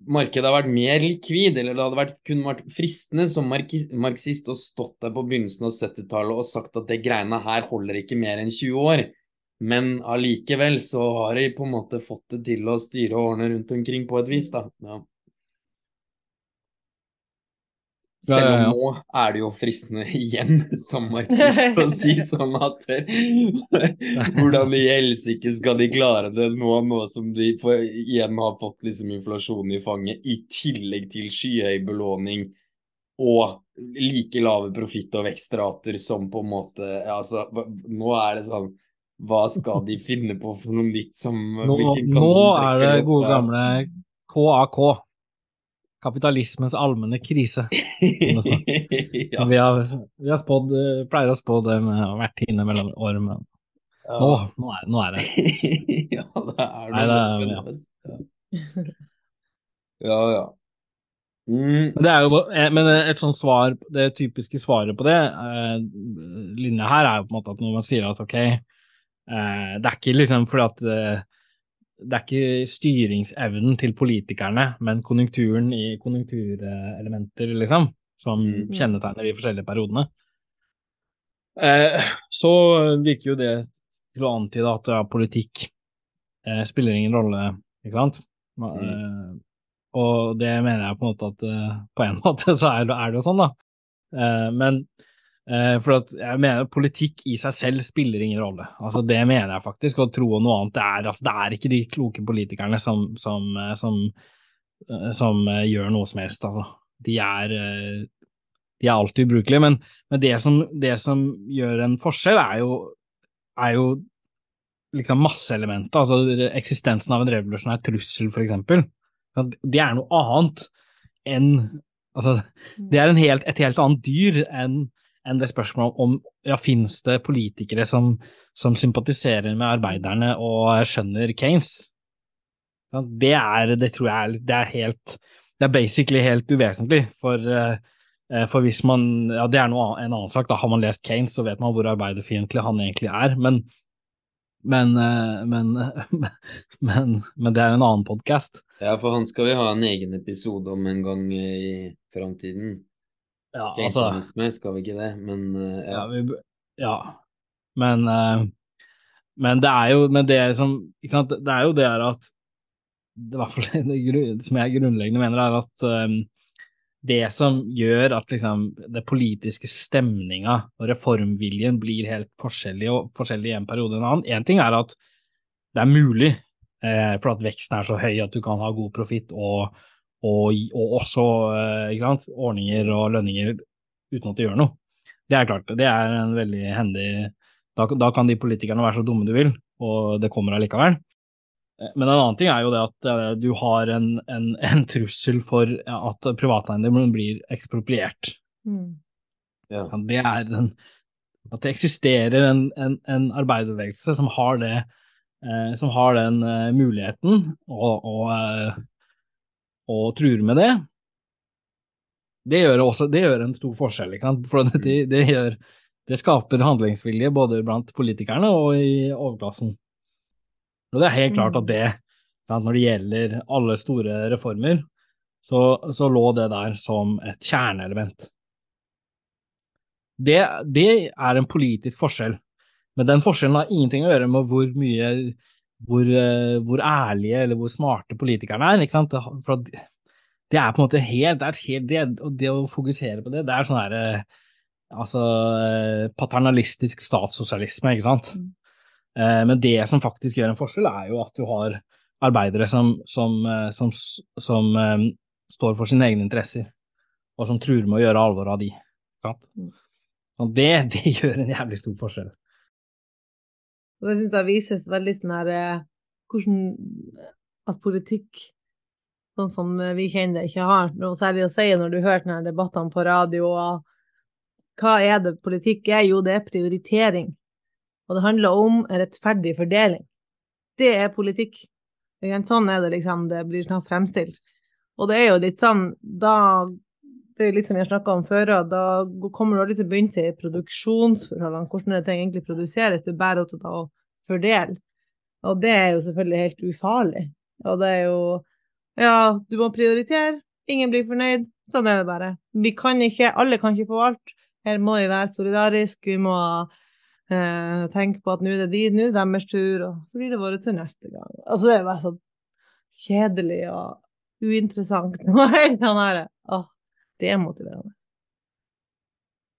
markedet har vært mer likvid, eller det hadde vært, kun vært fristende som marxist å stått der på begynnelsen av 70-tallet og sagt at det greiene her holder ikke mer enn 20 år. Men allikevel så har de på en måte fått det til å styre og ordne rundt omkring på et vis, da. Ja. Selv om nå er det jo fristende igjen, som marxist, å si sånn at Hvordan i helsike skal de klare det nå, nå som de igjen har fått liksom inflasjonen i fanget, i tillegg til skyhøy belåning, og like lave profitt- og vekstrater som på en måte Altså, nå er det sånn Hva skal de finne på for noe nytt som Nå, nå er det gode gamle KAK. Kapitalismens allmenne krise. ja. Vi, har, vi har spådd, eh, pleier å spå det med hvert tiende mellom år, men nå, nå, er, nå er det. ja, det er Nei, det er- ja. Ja, ja. Mm, Men det er jo eh, men et sånt svar, det typiske svaret på det, eh, linja her, er jo på en måte at når man sier at ok, eh, det er ikke liksom fordi at eh, det er ikke styringsevnen til politikerne, men konjunkturen i konjunkturelementer, liksom, som Mm. kjennetegner de forskjellige periodene. Eh, så virker jo det til å antyde at ja, politikk eh, spiller ingen rolle, ikke sant? Mm. Eh, og det mener jeg på en måte at eh, på en måte så er det, er det jo sånn, da. Eh, men eh, for at jeg mener politikk i seg selv spiller ingen rolle. Altså Det mener jeg faktisk, og tro noe annet det er altså Det er ikke de kloke politikerne som, som, eh, som, eh, som eh, gjør noe som helst, altså. De er, eh, de er alltid ubrukelige. Men, men det, det som gjør en forskjell, er jo, er jo liksom masseelementet, altså eksistensen av en revolusjonær trussel, for eksempel. Det er noe annet enn Altså, det er helt, et helt annet dyr enn enn det spørsmålet om ja, finnes det politikere som, som sympatiserer med arbeiderne og skjønner. Sant? Det er, det tror jeg det er helt Det er basically helt uvesentlig, for, eh, for hvis man Ja, det er noe, en annen sak, da har man lest Keynes, så vet man hvor arbeiderfiendtlig han egentlig er, men men, eh, men, men, men det er en annen podkast. ja, for han skal vi ha en egen episode om en gang i framtiden. Ja, altså, Keynesianisme skal vi ikke det, men uh, ja. Ja, vi, ja. Men, uh, men det er jo men det som ikke sant? Det er jo det her at det, i hvert fall det som jeg grunnleggende mener, er at um, det som gjør at liksom det politiske stemninga og reformviljen blir helt forskjellig og forskjellig i en periode enn en annen. Én ting er at det er mulig, eh, for at veksten er så høy at du kan ha god profitt og, og, og også eh, ikke sant, ordninger og lønninger uten at de gjør noe. Det er klart, det er en veldig hendig da, da kan de politikerne være så dumme du vil, og det kommer allikevel. Eh, Men en annen ting er jo det at eh, du har en, en, en trussel for at privateiendommen blir ekspropriert. Mm. ja. Ja, Det er den, at det eksisterer en, en, en arbeiderbevegelse som har det eh, som har den eh, muligheten og, og, eh, og truer med det. Det gjør, også, det gjør en stor forskjell, ikke sant? for det, det, gjør, det skaper handlingsvilje både blant politikerne og i overklassen. Og det er helt klart at det, sant, når det gjelder alle store reformer, så, så lå det der som et kjerneelement. Det, det er en politisk forskjell, men den forskjellen har ingenting å gjøre med hvor mye hvor, eh, hvor ærlige eller hvor smarte politikerne er. ikke sant? For det er på en måte helt, det, er helt det, og det å fokusere på det, det er sånn her eh, altså eh, paternalistisk statssosialisme, ikke sant. Mm. Men det som faktisk gjør en forskjell, er jo at du har arbeidere som, som, som, som står for sine egne interesser, og som truer med å gjøre alvor av de. sant? Mm. Så det, det gjør en jævlig stor forskjell. Og det syns jeg vises veldig sånn her eh, hvordan at politikk, sånn som vi kjenner det, ikke har noe særlig å si når du hører denne debattene på radio. Hva er det politikk er? Jo, det er prioritering. Og det handler om rettferdig fordeling. Det er politikk. Sånn er det liksom det blir snart fremstilt. Og det er jo litt sånn, da det er litt som har snakka om før, da kommer du aldri til å begynne seg i produksjonsforholdene, hvordan det egentlig produseres, du er bare opptatt av å fordele. Og det er jo selvfølgelig helt ufarlig. Og det er jo Ja, du må prioritere, ingen blir fornøyd, sånn er det bare. Vi kan ikke, alle kan ikke få alt. Her må vi være solidariske, vi må eh, tenke på at nå er det de, nå er det deres tur, og så blir det vår tur neste gang. Altså, det er bare så kjedelig og uinteressant. Og helt sånn her, åh, det er motiverende.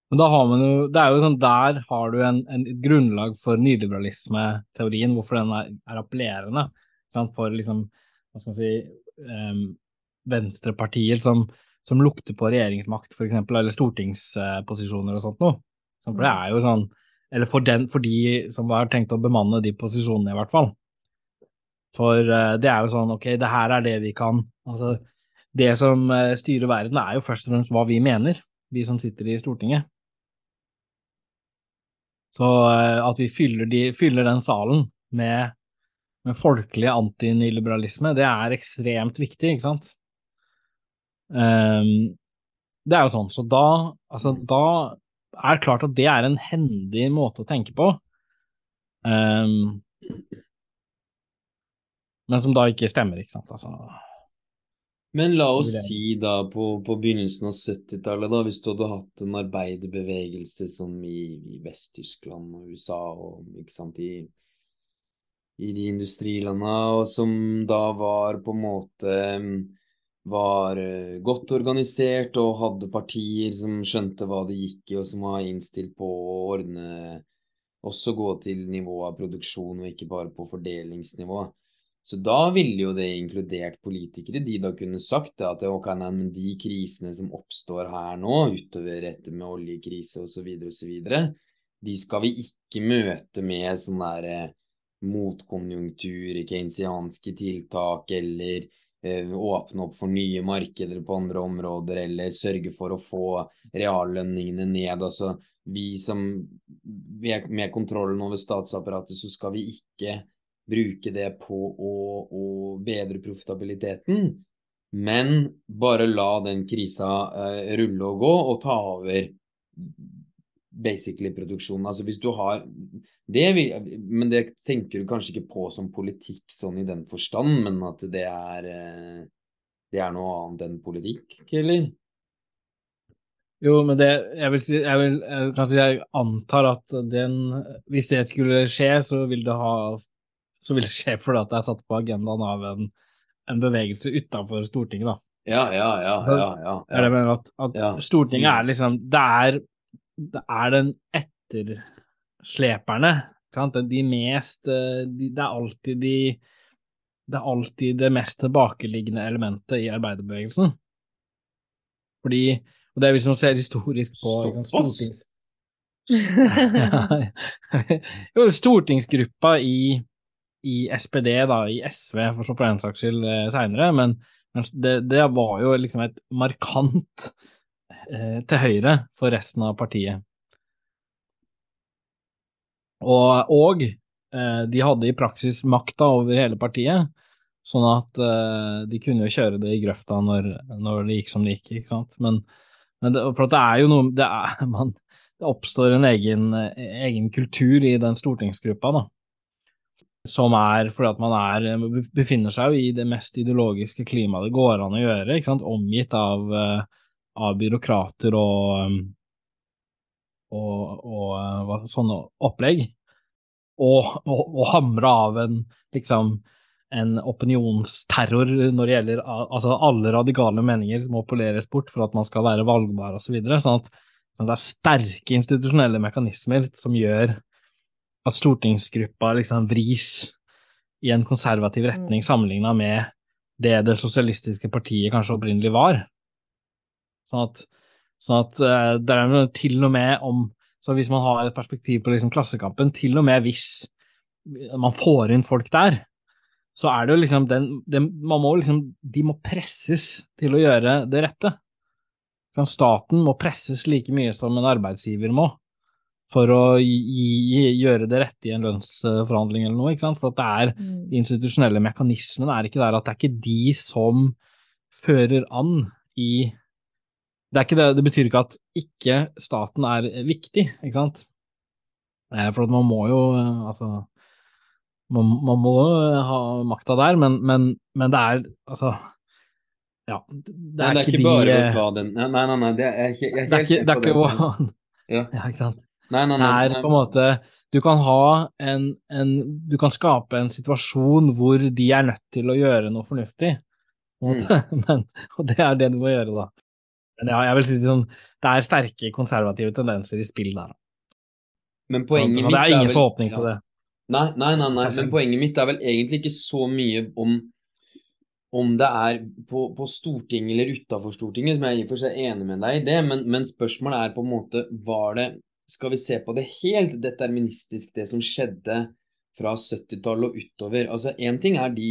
Men da har man jo, det er jo sånn, der har du en, en et grunnlag for nyliberalisme-teorien, hvorfor den er, er appellerende sant, for liksom, hva skal man si, um, venstrepartier som, som lukter på regjeringsmakt, for eksempel, eller stortingsposisjoner og sånt noe. Så for det er jo sånn Eller for, den, for de som har tenkt å bemanne de posisjonene, i hvert fall. For uh, det er jo sånn, ok, det her er det vi kan Altså, det som uh, styrer verden, er jo først og fremst hva vi mener, vi som sitter i Stortinget. Så uh, at vi fyller, de, fyller, den salen med, med folkelig antiniliberalisme, det er ekstremt viktig, ikke sant? Um, det er jo sånn, så da, altså, da er det klart at det er en hendig måte å tenke på. Um, men som da ikke stemmer, ikke sant. Altså. Men la oss si da på, på begynnelsen av 70-tallet, da, hvis du hadde hatt en arbeiderbevegelse som i, i Vest-Tyskland og USA og ikke sant, i, i de industrilandene, og som da var på en måte var eh, godt organisert og hadde partier som skjønte hva det gikk i, og som var innstilt på å ordne Også gå til nivået av produksjon, og ikke bare på fordelingsnivå. Så da ville jo det inkludert politikere, de da kunne sagt at ok, nei, men de krisene som oppstår her nå, utover dette med oljekrise osv., osv., de skal vi ikke møte med sånn derre eh, motkonjunktur, keynesianske tiltak eller Eh, åpne opp for nye markeder på andre områder, eller sørge for å få reallønningene ned. Altså, vi som Med kontrollen over statsapparatet, så skal vi ikke bruke det på å, å bedre profitabiliteten, men bare la den krisa uh, rulle og gå, og ta over basically produksjonen. Altså hvis du har det, Men det tenker du kanskje ikke på som politikk sånn i den forstand, men at det er eh, det er noe annet enn politikk, eller? Jo, men det Jeg vil si jeg, vil, kanskje jeg antar at den Hvis det skulle skje, så vil det ha så vil det skje fordi at det er satt på agendaen av en, en bevegelse utenfor Stortinget, da. Ja, ja, ja. ja, ja, ja. Jeg mener at, at ja. Stortinget er liksom Det er det er den ettersleperne. Sant? De mest eh, de, Det er alltid de Det er alltid det mest tilbakeliggende elementet i arbeiderbevegelsen. Fordi Og det er hvis man ser historisk på Såpass? jo, stortingsgruppa i, i SPD, da, i SV for, for den saks skyld eh, seinere, men, det, det, var jo liksom et markant Eh, til høyre for resten av partiet. Og, og eh, de hadde i praksis makta over hele partiet, sånn at eh, de kunne jo kjøre det i grøfta når, når, det gikk som det gikk, ikke sant. Men, men det, for det er jo noe det, er, man, det oppstår en egen, egen, kultur i den stortingsgruppa, da. Som er fordi at man er, befinner seg jo i det mest ideologiske klimaet det går an å gjøre, ikke sant, omgitt av av byråkrater og, um, og, og uh, sånne opplegg, og, og, og hamre av en liksom en opinionsterror når det gjelder altså alle radikale meninger som må poleres bort for at man skal være valgbar osv. Så videre, sånn at sånn det er sterke institusjonelle mekanismer som gjør at stortingsgruppa liksom vris i en konservativ retning mm. sammenligna med det det sosialistiske partiet kanskje opprinnelig var. Sånn at, sånn at uh, det er til og med om Så hvis man har et perspektiv på liksom Klassekampen, til og med hvis man får inn folk der, så er det jo liksom den, den Man må liksom De må presses til å gjøre det rette. Sånn, staten må presses like mye som en arbeidsgiver må for å gi, gi, gjøre det rette i en lønnsforhandling eller noe, ikke sant? For at det er mm. de institusjonelle mekanismene er ikke der at det er ikke de som fører an i det, det, det, betyr ikke at ikke staten er viktig, ikke sant? For for man må jo eh, Altså Man, man må ha makta der, men, men, men, det er altså Ja. Det er, nei, det er ikke, ikke bare de, å ta den Nei, nei, nei, det er, ikke, jeg er det er ikke, det er ikke ja. ja, ikke sant. Nei, nei, nei, er på en måte Du kan ha en, en Du kan skape en situasjon hvor de er nødt til å gjøre noe fornuftig, mm. men, og det er det du må gjøre, da. Men ja, jeg vil si det sånn, det er sterke konservative tendenser i spill der. Men poenget så, så det er ingen vel, forhåpning til ja. det. Nei, nei, nei, nei, men poenget mitt er vel egentlig ikke så mye om om det er på, på Stortinget eller utafor Stortinget, som jeg er i og for seg enig med deg i det, men, men spørsmålet er på en måte var det Skal vi se på det helt deterministisk, det som skjedde fra 70-tallet og utover? Altså, Én ting er de,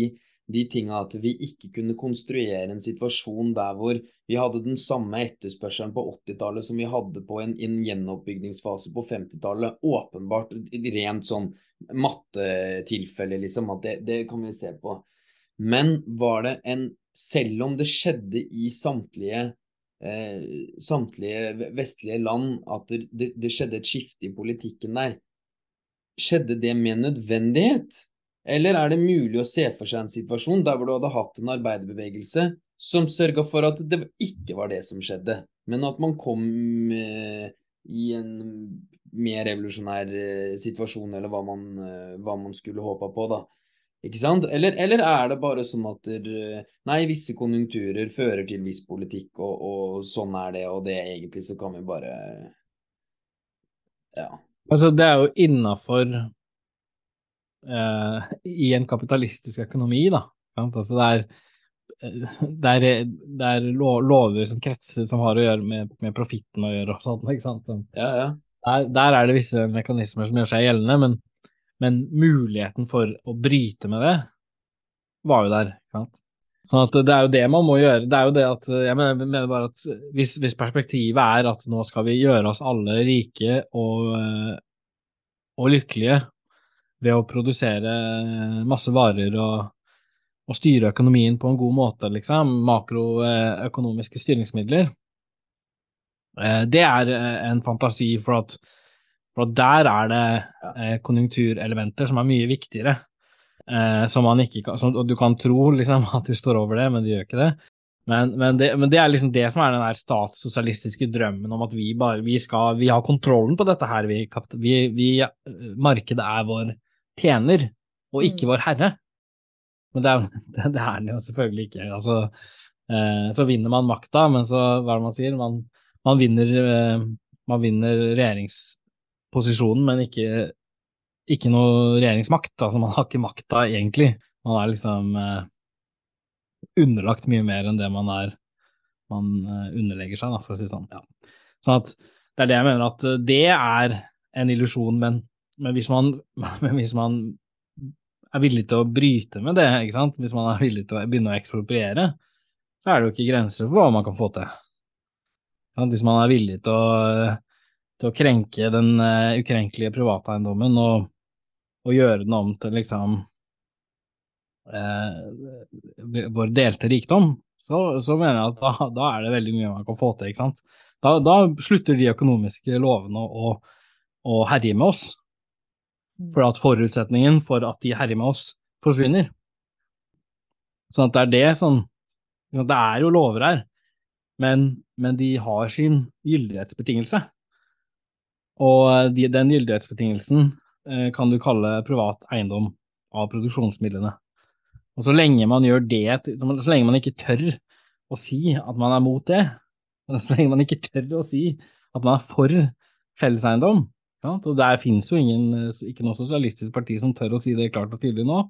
de tinga at vi ikke kunne konstruere en situasjon der hvor vi hadde den samme etterspørselen på 80-tallet som vi hadde på en, en gjenoppbygningsfase på 50-tallet. Åpenbart rent sånn mattetilfelle, liksom, at det, det kan vi se på. Men var det en Selv om det skjedde i samtlige, eh, samtlige vestlige land at det, det, skjedde et skifte i politikken der, skjedde det med nødvendighet? Eller er det mulig å se for seg en situasjon der hvor du hadde hatt en arbeiderbevegelse som sørga for at det ikke var det som skjedde, men at man kom eh, i en mer revolusjonær eh, situasjon, eller hva man, eh, hva man skulle håpa på, da. Ikke sant? Eller, eller, er det bare sånn at der, nei, visse konjunkturer fører til viss politikk, og, og, sånn er det, og det egentlig så kan vi bare Ja. Altså, det er jo innafor eh, I en kapitalistisk økonomi, da. Altså, det er det er, det er lover som kretser som har å gjøre med, med profitten å gjøre og sånn, ikke sant. Ja, ja. Der, der, er det visse mekanismer som gjør seg gjeldende, men men muligheten for å bryte med det var jo der. Sant? Sånn at det er jo det man må gjøre. Det er jo det at Jeg mener, bare at hvis, hvis, perspektivet er at nå skal vi gjøre oss alle rike og, eh, og lykkelige ved å produsere masse varer og, og, styre økonomien på en god måte, liksom, makroøkonomiske styringsmidler, eh, det er en fantasi for at for der er det eh, konjunkturelementer som er mye viktigere. Eh, som man ikke kan, som, og du kan tro liksom, at du står over det, men du gjør ikke det. Men, men, det, men det, er liksom det som er den der statssosialistiske drømmen om at vi bare vi skal, vi har kontrollen på dette her. Vi, vi, vi, markedet er vår tjener, og ikke mm. vår herre. Men det er, det, det er det jo selvfølgelig ikke. Altså, eh, så vinner man makta, men så, hva er det man sier, man, man vinner, eh, man vinner regjerings posisjonen, men ikke, ikke noe regjeringsmakt. Altså, man har ikke makta egentlig. Man er liksom eh, underlagt mye mer enn det man er man eh, underlegger seg, da, for å si det sånn. Ja. Sånn at det er det jeg mener, at eh, det er en illusjon, men, men, hvis man, men hvis man er villig til å bryte med det, ikke sant? hvis man er villig til å begynne å ekspropriere, så er det jo ikke grenser for hva man kan få til. Hvis man er villig til å til å krenke den uh, ukrenkelige privateiendommen og, og, gjøre den om til liksom uh, vår delte rikdom, så, så, mener jeg at da, da, er det veldig mye man kan få til, ikke sant. Da, da slutter de økonomiske lovene å, å herje med oss, mm. for at forutsetningen for at de herjer med oss, forsvinner. Sånn at det er det sånn Det er jo lover her, men, men de har sin gyldighetsbetingelse. Og eh, de, den gyldighetsbetingelsen eh, kan du kalle privat eiendom av produksjonsmidlene. Og så lenge man gjør det, så lenge man ikke tør å si at man er mot det, så lenge man ikke tør å si at man er for felleseiendom, ja, og der finnes jo ingen, ikke noe sosialistisk parti som tør å si det klart og tydelig nå.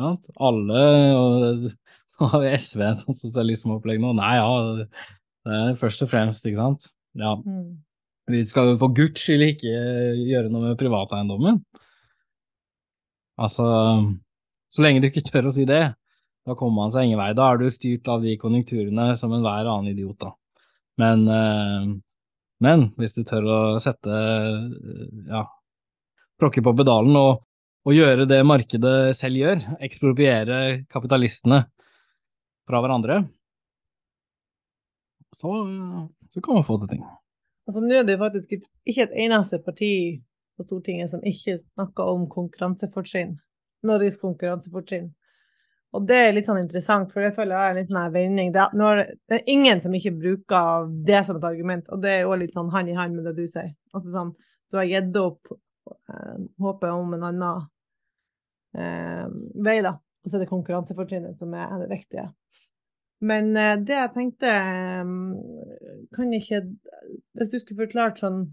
Ja, alle, og så har SV et sånt sosialismeopplegg nå. Nei, ja, det er først og fremst, ikke sant. Ja. Mm. Vi skal jo for guds skyld ikke gjøre noe med privateiendommen. Altså, så lenge du ikke tør å si det, da kommer man seg ingen vei. Da er du styrt av de konjunkturene som enhver annen idiot, da. Men, eh, men hvis du tør å sette ja, tråkke på pedalen og, og gjøre det markedet selv gjør, ekspropriere kapitalistene fra hverandre, så, så kan man få til ting. Altså, nå er det faktisk ikke et eneste parti på Stortinget som ikke snakker om konkurransefortrinn. Norges konkurransefortrinn. Og det er litt sånn interessant, for det føler jeg er en litt sånn vending. Det er, det er, ingen som ikke bruker det som et argument, og det er òg litt sånn hand i hand med det du sier. Altså sånn, du har gitt opp eh, håpet om en annen eh, vei, da. Og så er det konkurransefortrinnet som er det viktige. Men eh, det jeg tenkte eh, Kan ikke Hvis du skulle forklart sånn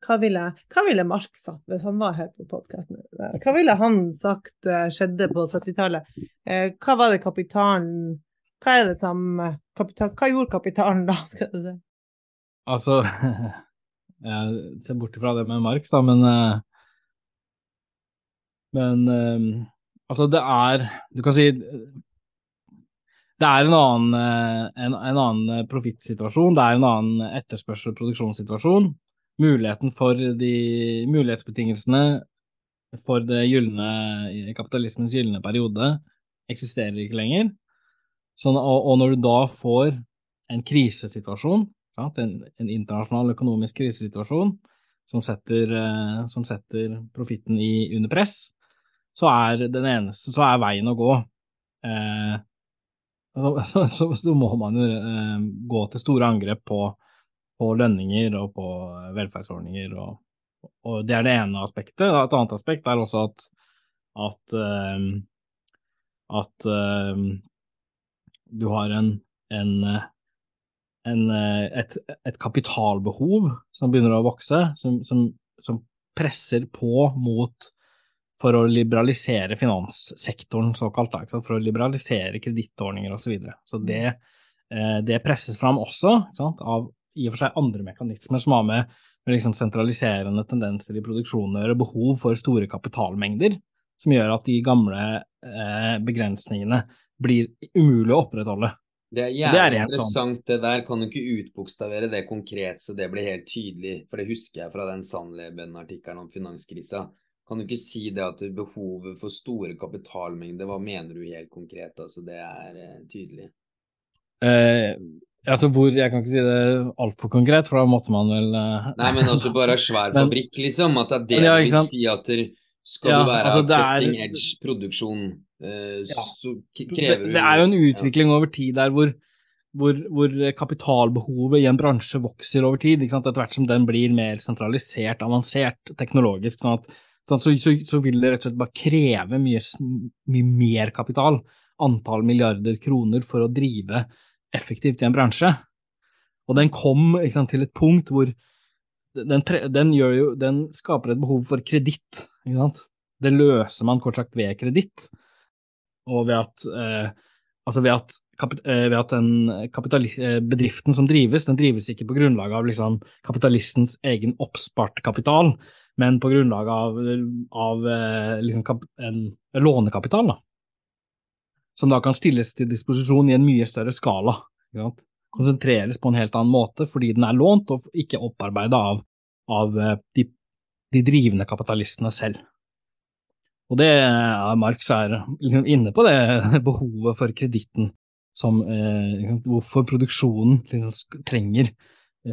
hva ville, hva ville Marx sagt hvis han var her på podkasten? Hva ville han sagt eh, skjedde på 70-tallet? Eh, hva var det kapitalen Hva er det som kapital, Hva gjorde kapitalen da, skal du si? Altså Jeg ser bort ifra det med Marx, da, men Men altså, det er Du kan si det er en annen, eh, en, en annen profittsituasjon, det er en annen etterspørsel- og produksjonssituasjon. Muligheten for de mulighetsbetingelsene for det gylne, kapitalismens gylne periode eksisterer ikke lenger. Sånn, og, og, når du da får en krisesituasjon, en, en, internasjonal økonomisk krisesituasjon som setter, uh, som setter profitten under press, så er, eneste, så er veien å gå uh, så, så, så, må man jo uh, gå til store angrep på, på lønninger og på velferdsordninger, og, og, det er det ene aspektet. Et annet aspekt er også at, at, at du har en, en, en et, et, kapitalbehov som begynner å vokse, som, som, som presser på mot for å liberalisere finanssektoren, såkalt, da, for å liberalisere kredittordninger osv. Så, videre. så det, eh, det, presses fram også av i og for seg andre mekanismer som har med, med liksom sentraliserende tendenser i produksjonen å gjøre, behov for store kapitalmengder, som gjør at de gamle eh, begrensningene blir umulig å opprettholde. Det er jævlig det er sånn. interessant, sånn. det der. Kan du ikke utbokstavere det konkret så det blir helt tydelig? For det husker jeg fra den Sandleben-artikkelen om finanskrisa. Kan du ikke si det at behovet for store kapitalmengder, hva mener du helt konkret? Altså det er eh, tydelig. Eh, altså hvor, Jeg kan ikke si det altfor konkret, for da måtte man vel eh... Nei, men altså bare svær men, fabrikk, liksom. At det er det ja, vil si at skal ja, du være altså cutting er, edge produksjon, eh, ja, så krever du Det er jo en utvikling over tid der hvor hvor, hvor, kapitalbehovet i en bransje vokser over tid, etter hvert som den blir mer sentralisert, avansert, teknologisk. sånn at så, så, så, vil det rett og slett bare kreve mye, mye, mer kapital, antall milliarder kroner, for å drive effektivt i en bransje. Og den kom sant, til et punkt hvor den, den, jo, den skaper et behov for kreditt. Det løser man kort sagt ved kreditt, og ved at, eh, altså ved at, eh, ved at den bedriften som drives, den drives ikke på grunnlag av liksom, kapitalistens egen oppspart kapital, men på grunnlag av, av eh, liksom, en lånekapital, da, som da kan stilles til disposisjon i en mye større skala. Konsentreres på en helt annen måte fordi den er lånt og ikke opparbeida av, av eh, de, de, drivende kapitalistene selv. Og det ja, Marx er liksom inne på det behovet for kreditten som eh, liksom, hvorfor produksjonen liksom trenger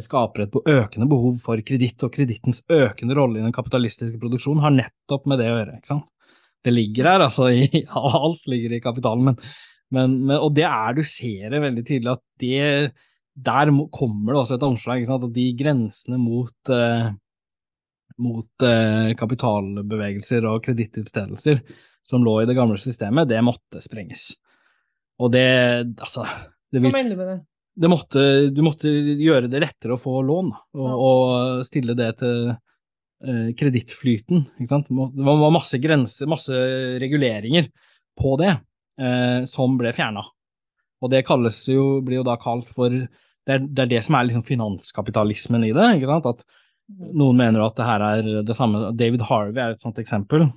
skaper et økende behov for kreditt, og kredittens økende rolle i den kapitalistiske produksjonen har nettopp med det å gjøre. ikke sant? Det ligger her, altså, i, alt ligger i kapitalen, men, men, men, og det er du ser det veldig tydelig at det, der kommer det også et omslag, ikke sant? at de grensene mot, eh, mot eh, kapitalbevegelser og kredittutstedelser som lå i det gamle systemet, det måtte sprenges. Og det, altså det vil, Hva mener du med det? Måtte, du måtte gjøre det lettere å få lån, og, og stille det til eh, kredittflyten. Det var masse grenser, masse reguleringer på det eh, som ble fjerna. Og det kalles jo, blir jo da kalt for Det er det, er det som er liksom finanskapitalismen i det. ikke sant? At noen mener at det her er det samme David Harvey er et sånt eksempel.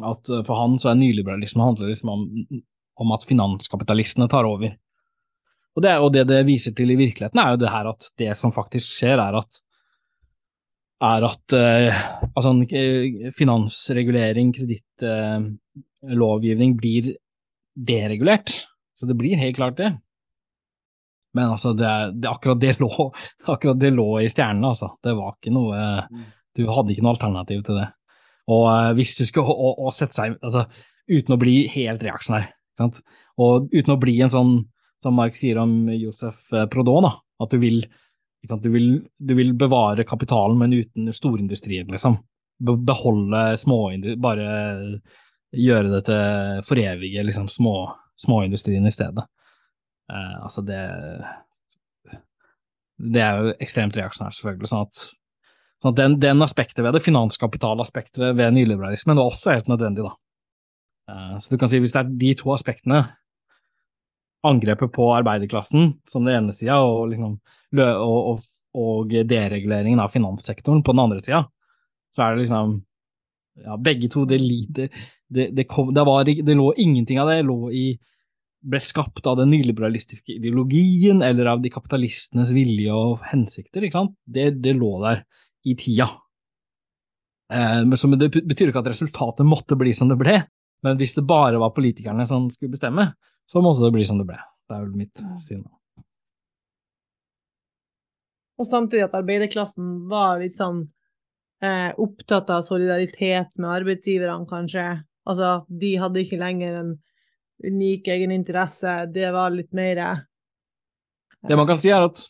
At for han så er nyliberalisme handler liksom om, om at finanskapitalistene tar over. Og det, og det, det viser til i virkeligheten, er jo det her at det som faktisk skjer, er at er at eh, altså, eh, finansregulering, kredittlovgivning, eh, blir deregulert. Så det blir helt klart det. Men altså, det, det, akkurat, det lå, akkurat det lå i stjernene, altså. Det var ikke noe Du hadde ikke noe alternativ til det. Og uh, hvis du skulle å, å sette seg Altså, uten å bli helt reaksjonær, og uten å bli en sånn som Mark sier om Josef eh, Prodon, at du vil, du vil, du vil bevare kapitalen, men uten storindustrien, liksom. Beholde småindustrien, bare gjøre det til forevige liksom, små, småindustrien i stedet. Eh, altså, det Det er jo ekstremt reaksjonært, selvfølgelig. sånn at Sånn at den, den aspektet ved det, finanskapitalaspektet ved nyliberalismen, var også helt nødvendig, da. Eh, så du kan si hvis det er de to aspektene, angrepet på arbeiderklassen som det ene sida, og, liksom, og, og, og, dereguleringen av finanssektoren på den andre sida, så er det liksom ja, begge to det, det, det, kom, var, det, lå ingenting av det lå i ble skapt av den nyliberalistiske ideologien eller av de kapitalistenes vilje og hensikter. ikke sant? Det, det lå der i tida. Eh, men Det betyr ikke at resultatet måtte bli som det ble, men hvis det bare var politikerne som skulle bestemme, så måtte det bli som det ble. Det er vel mitt syn. Og samtidig at arbeiderklassen var litt sånn eh, opptatt av solidaritet med arbeidsgiverne, kanskje. Altså, de hadde ikke lenger en unik egen interesse, det var litt mer eh, Det man kan si, er at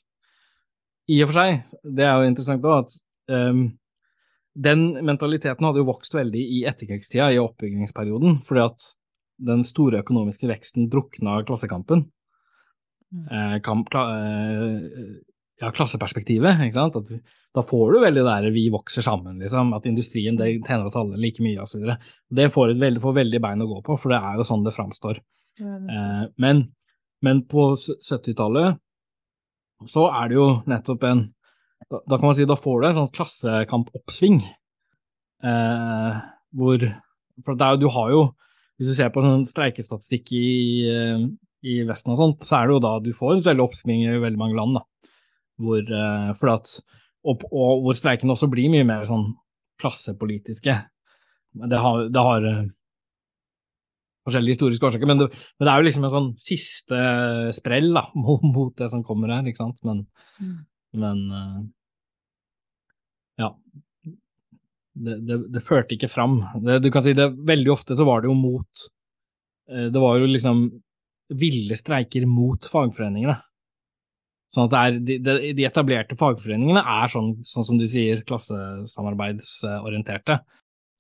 i og for seg, det er jo interessant òg, at um, den mentaliteten hadde jo vokst veldig i etterkrigstida, i oppbyggingsperioden, fordi at den store økonomiske veksten drukna klassekampen. Mm. Eh, kamp, kla, eh, ja, klasseperspektivet, ikke sant. At, da får du veldig det der vi vokser sammen, liksom. At industrien det tjener oss alle like mye, osv. Det får, et veldig, får veldig bein å gå på, for det er jo sånn det framstår. Eh, men, men på 70-tallet så er det jo nettopp en da, da, kan man si da får du en sånn klassekampoppsving, eh, hvor For det er, du har jo hvis du ser på sånn streikestatistikk i, eh, i, Vesten og sånt, så er det jo da du får en veldig oppsving i veldig mange land, da. Hvor, for at, og, og, hvor streikene også blir mye mer sånn klassepolitiske. Det har, det har uh, forskjellige historiske årsaker, men det, men det, er jo liksom en sånn siste sprell da, mot, det som kommer her, ikke sant. Men, mm. men ja, det, det, det, førte ikke fram. Det, du kan si det, Veldig ofte så var det jo mot eh, Det var jo liksom ville streiker mot fagforeningene. Sånn at er, de, de, etablerte fagforeningene er sånn, sånn, som du sier, klassesamarbeidsorienterte.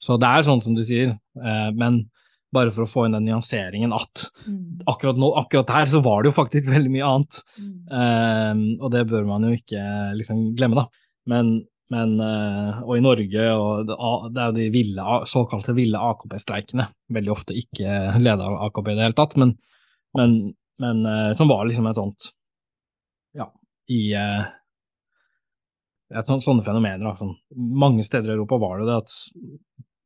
Så det er sånn som du sier, eh, men bare for å få inn den nyanseringen at mm. akkurat, nå, akkurat her så var det jo faktisk veldig mye annet. Mm. Um, og det bør man jo ikke liksom glemme, da. Men men, eh, og i Norge, og det, er jo de ville, såkalte ville AKP-streikene, veldig ofte ikke leda av AKP i det hele tatt, men, men, men, eh, som var liksom et sånt Ja, i eh, et sånt, Sånne fenomener. Sånn. Mange steder i Europa var det det at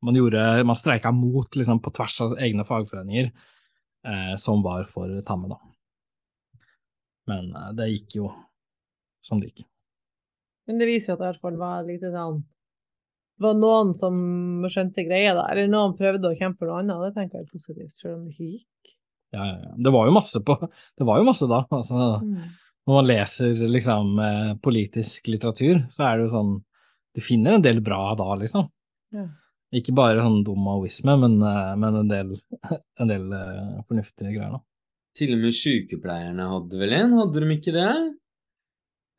man gjorde, man streika mot liksom, på tvers av egne fagforeninger, eh, som var for tamme, da. Men det gikk jo som det gikk. Men det viser jo at det i hvert fall var litt sånn Det var noen som skjønte greia da, eller noen prøvde å kjempe for noe annet, det tenker jeg er positivt, selv om det ikke gikk. Ja, ja, ja. Det var jo masse på Det var jo masse da. Altså, mm. Når man leser liksom eh, politisk litteratur, så er det jo sånn Du finner en del bra da, liksom. Ja. Ikke bare sånn dum maoisme, men, eh, men en del, en del uh, fornuftige greier. da. Til og med sykepleierne hadde vel en, hadde de ikke det?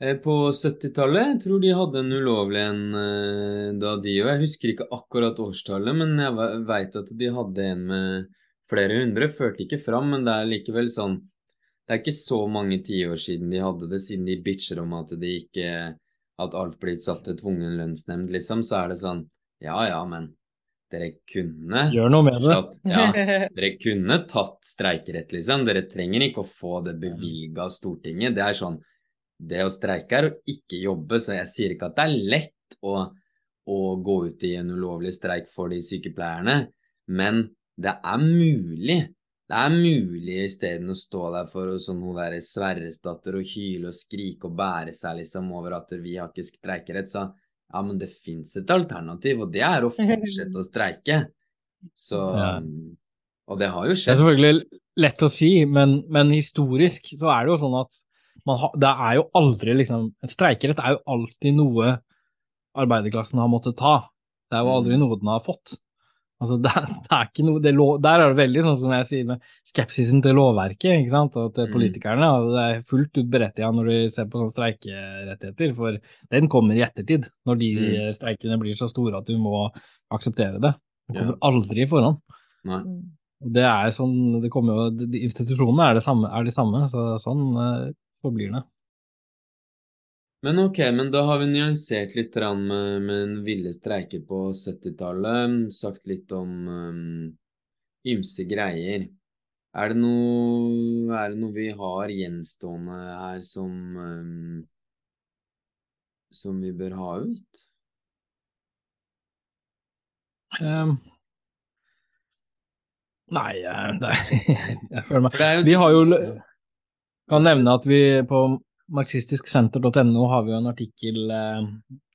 Eh, på 70-tallet. Jeg tror de hadde en ulovlig en eh, da de òg. Jeg husker ikke akkurat årstallet, men jeg veit at de hadde en med flere hundre. Førte ikke fram, men det er likevel sånn Det er ikke så mange tiår siden de hadde det, siden de bitcher om at de ikke At alt blir satt til tvungen lønnsnemnd, liksom. Så er det sånn Ja ja, men dere kunne Gjør noe med det. Tatt, ja, dere kunne tatt streikerett, liksom. Dere trenger ikke å få det bevilga av Stortinget. Det er sånn det å streike er å ikke jobbe, så jeg sier ikke at det er lett å, å gå ut i en ulovlig streik for de sykepleierne, men det er mulig. Det er mulig isteden å stå der for sånn hun derre Sverresdatter og hyle og skrike og bære seg liksom over at vi har ikke streikerett, så ja, men det fins et alternativ, og det er å fortsette å streike. Så ja. Og det har jo skjedd. Det er selvfølgelig lett å si, men, men historisk så er det jo sånn at ha, det er jo aldri liksom En streikerett er jo alltid noe arbeiderklassen har måttet ta. Det er jo aldri mm. noe den har fått. Altså, det, det er ikke noe, det lov, der er det veldig sånn som jeg sier med skepsisen til lovverket, ikke sant, og til mm. politikerne. Og det er fullt ut berettiget når du ser på sånne streikerettigheter, for den kommer i ettertid, når de mm. streikene blir så store at du må akseptere det. Den kommer aldri i forhånd. Nei. Det er sånn, det kommer jo, Institusjonene er, det samme, er de samme, så sånn forblir det. Men ok, men da har vi nyansert litt med, med, en ville streiker på 70-tallet, sagt litt om um, ymse greier. Er det noe, er det noe vi har gjenstående her som um, som vi bør ha ut? Um, nei, eh, det er, jeg føler meg Vi har jo. Kan nevne at vi på marxistisksenter.no har vi jo en artikkel eh,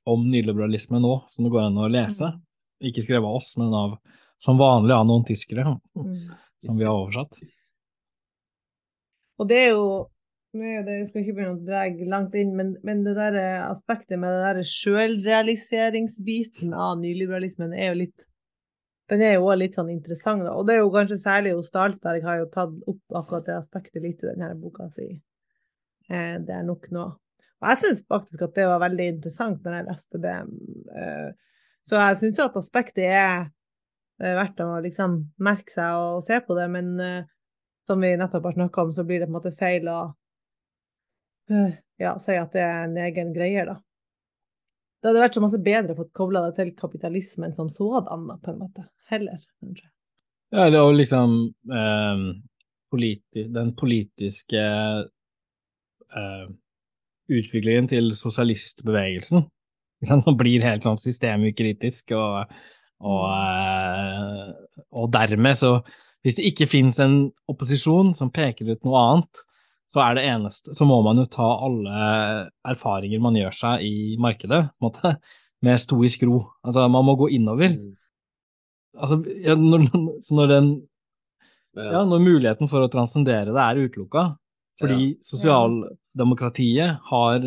om nyliberalisme nå, som det går an å lese. Ikke skrevet av oss, men av, som vanlig av noen tyskere, Mm. som vi har oversatt. Og det er jo nå er det, Jeg skal ikke begynne å dra langt inn, men, men det der eh, aspektet med den der sjølrealiseringsbiten av nyliberalismen er jo litt Den er jo også litt sånn interessant, da. Og det er jo kanskje særlig hos Stalsberg har jo tatt opp akkurat det aspektet litt i denne boka si. Eh, det er nok nå. Og jeg syns faktisk at det var veldig interessant når jeg leste det. Eh, så jeg syns jo at aspektet er eh, verdt å liksom merke seg og se på det, men som vi nettopp har snakka om, så blir det på en måte feil å ja, si at det er en egen greie, da. Det hadde vært så masse bedre fått kobla det til kapitalismen som sådan, da, på en måte. Heller, kanskje. Ja, det er jo liksom eh, politi den politiske eh, utviklingen til sosialistbevegelsen. Som? Blir helt sånn systemukritisk, og, og, eh, og dermed så Hvis det ikke finnes en opposisjon som peker ut noe annet, så er det eneste Så må man jo ta alle erfaringer man gjør seg i markedet, på en måte, med stoisk ro. Altså, man må gå innover. Mm. Altså, ja, når, så når den Ja. når muligheten for å transcendere det er utelukka, fordi sosialdemokratiet har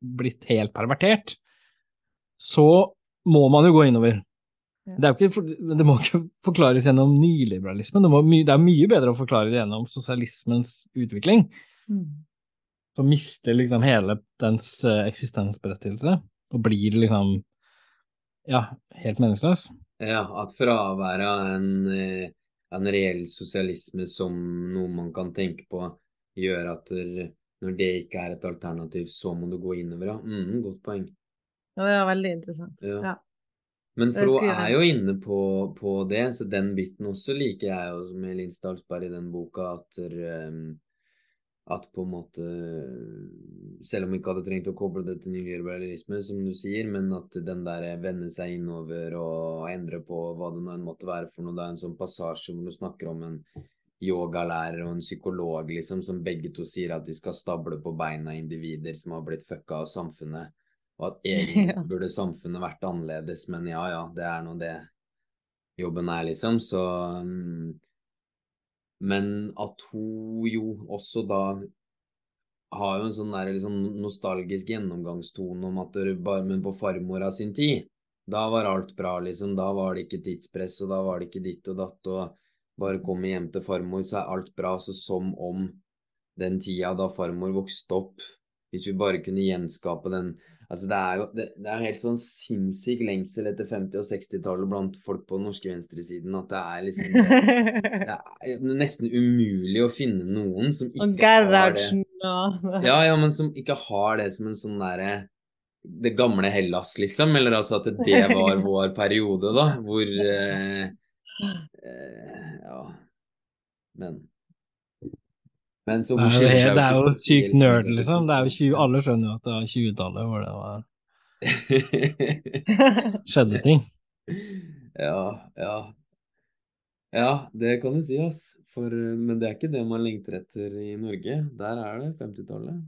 blitt helt pervertert, så må man jo gå innover. Det, er jo ikke, for- det må ikke forklares gjennom nyliberalismen, det, må, my- det er mye bedre å forklare det gjennom sosialismens utvikling, som mister liksom hele dens eh, eksistensberettigelse, og blir liksom, ja, helt meningsløs. Ja, at fraværet av en, eh, en reell sosialisme som noe man kan tenke på, gjør at der, når det ikke er et alternativ, så må du gå innover, ja. Mm, godt poeng. Ja, det var veldig interessant. Ja. Ja. Men for Fro er jo inne på, på det, så den biten også liker jeg jo med Linn Stalsberg i den boka, at, der, em, at på en måte Selv om vi ikke hadde trengt å koble det til nyliberalisme, som du sier, men at den der vende seg innover og endre på hva det nå måtte være for noe, det er en sånn passasje hvor du snakker om en yogalærer og en psykolog, liksom, som begge to sier at de skal stable på beina individer som har blitt fucka av samfunnet. Og at egentlig Ja. burde samfunnet vært annerledes, men ja ja, det er nå det jobben er, liksom. Så mm, Men at hun jo også da har jo en sånn der liksom nostalgisk gjennomgangstone om at det bare Men på farmora sin tid, da var alt bra, liksom. Da var det ikke tidspress, og da var det ikke ditt og datt, og bare komme hjem til farmor, så er alt bra. Så som om den tida da farmor vokste opp, hvis vi bare kunne gjenskape den Altså, det er jo det, det er helt sånn sinnssyk lengsel etter 50- og 60-tallet blant folk på den norske venstresiden at det er liksom det, er nesten umulig å finne noen som Og ikke har det. Ja, ja, men som ikke har det som en sånn derre Det gamle Hellas, liksom. Eller altså at det var vår periode, da, hvor eh, eh, Ja. Men Men så Det er det er jo sykt nerd, liksom. Det er jo 20, alle skjønner jo at det var 20-tallet hvor det var, skjedde ting. Ja, ja. Ja, det kan du si, ass. For, eh, men det er ikke det man lengter etter i Norge. Der er det 50-tallet.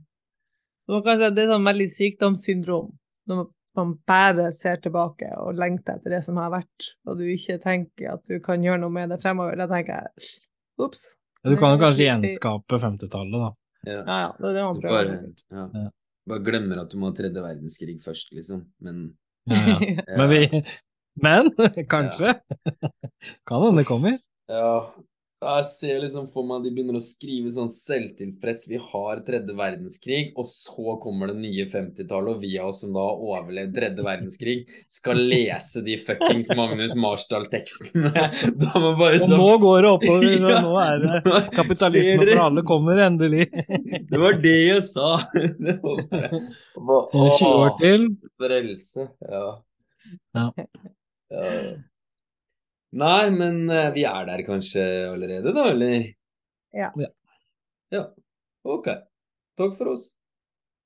Man kan si at det er sånn veldig sykdomssyndrom. Når man bare ser tilbake og lengter etter det som har vært, og du ikke tenker at du kan gjøre noe med det fremover. Da tenker jeg ops. Du kan jo kanskje gjenskape 50-tallet, da. Ja. Ja, ja. Det er det man Du prøver. bare, ja. Ja. bare glemmer at du må ha tredje verdenskrig først, liksom. Men Ja, ja. Men vi Men kanskje. Kan hende det kommer. ja, Jeg ser liksom for meg at de begynner å skrive sånn selvtilfreds Vi har tredje verdenskrig, og så kommer det nye 50-tallet, og vi av oss som da har overlevd tredje verdenskrig, skal lese de fuckings Magnus Marsdal-tekstene. Da må bare Og sånn nå går det oppover, Ja. nå er det kapitalisme for alle kommer endelig. Det var det jeg sa! Det var bare, bare 20 år til. Frelse. Ja. Ja. Ja. Nei, men eh, vi er der kanskje allerede, da, eller? Ja. Ja. Ok. Takk for oss.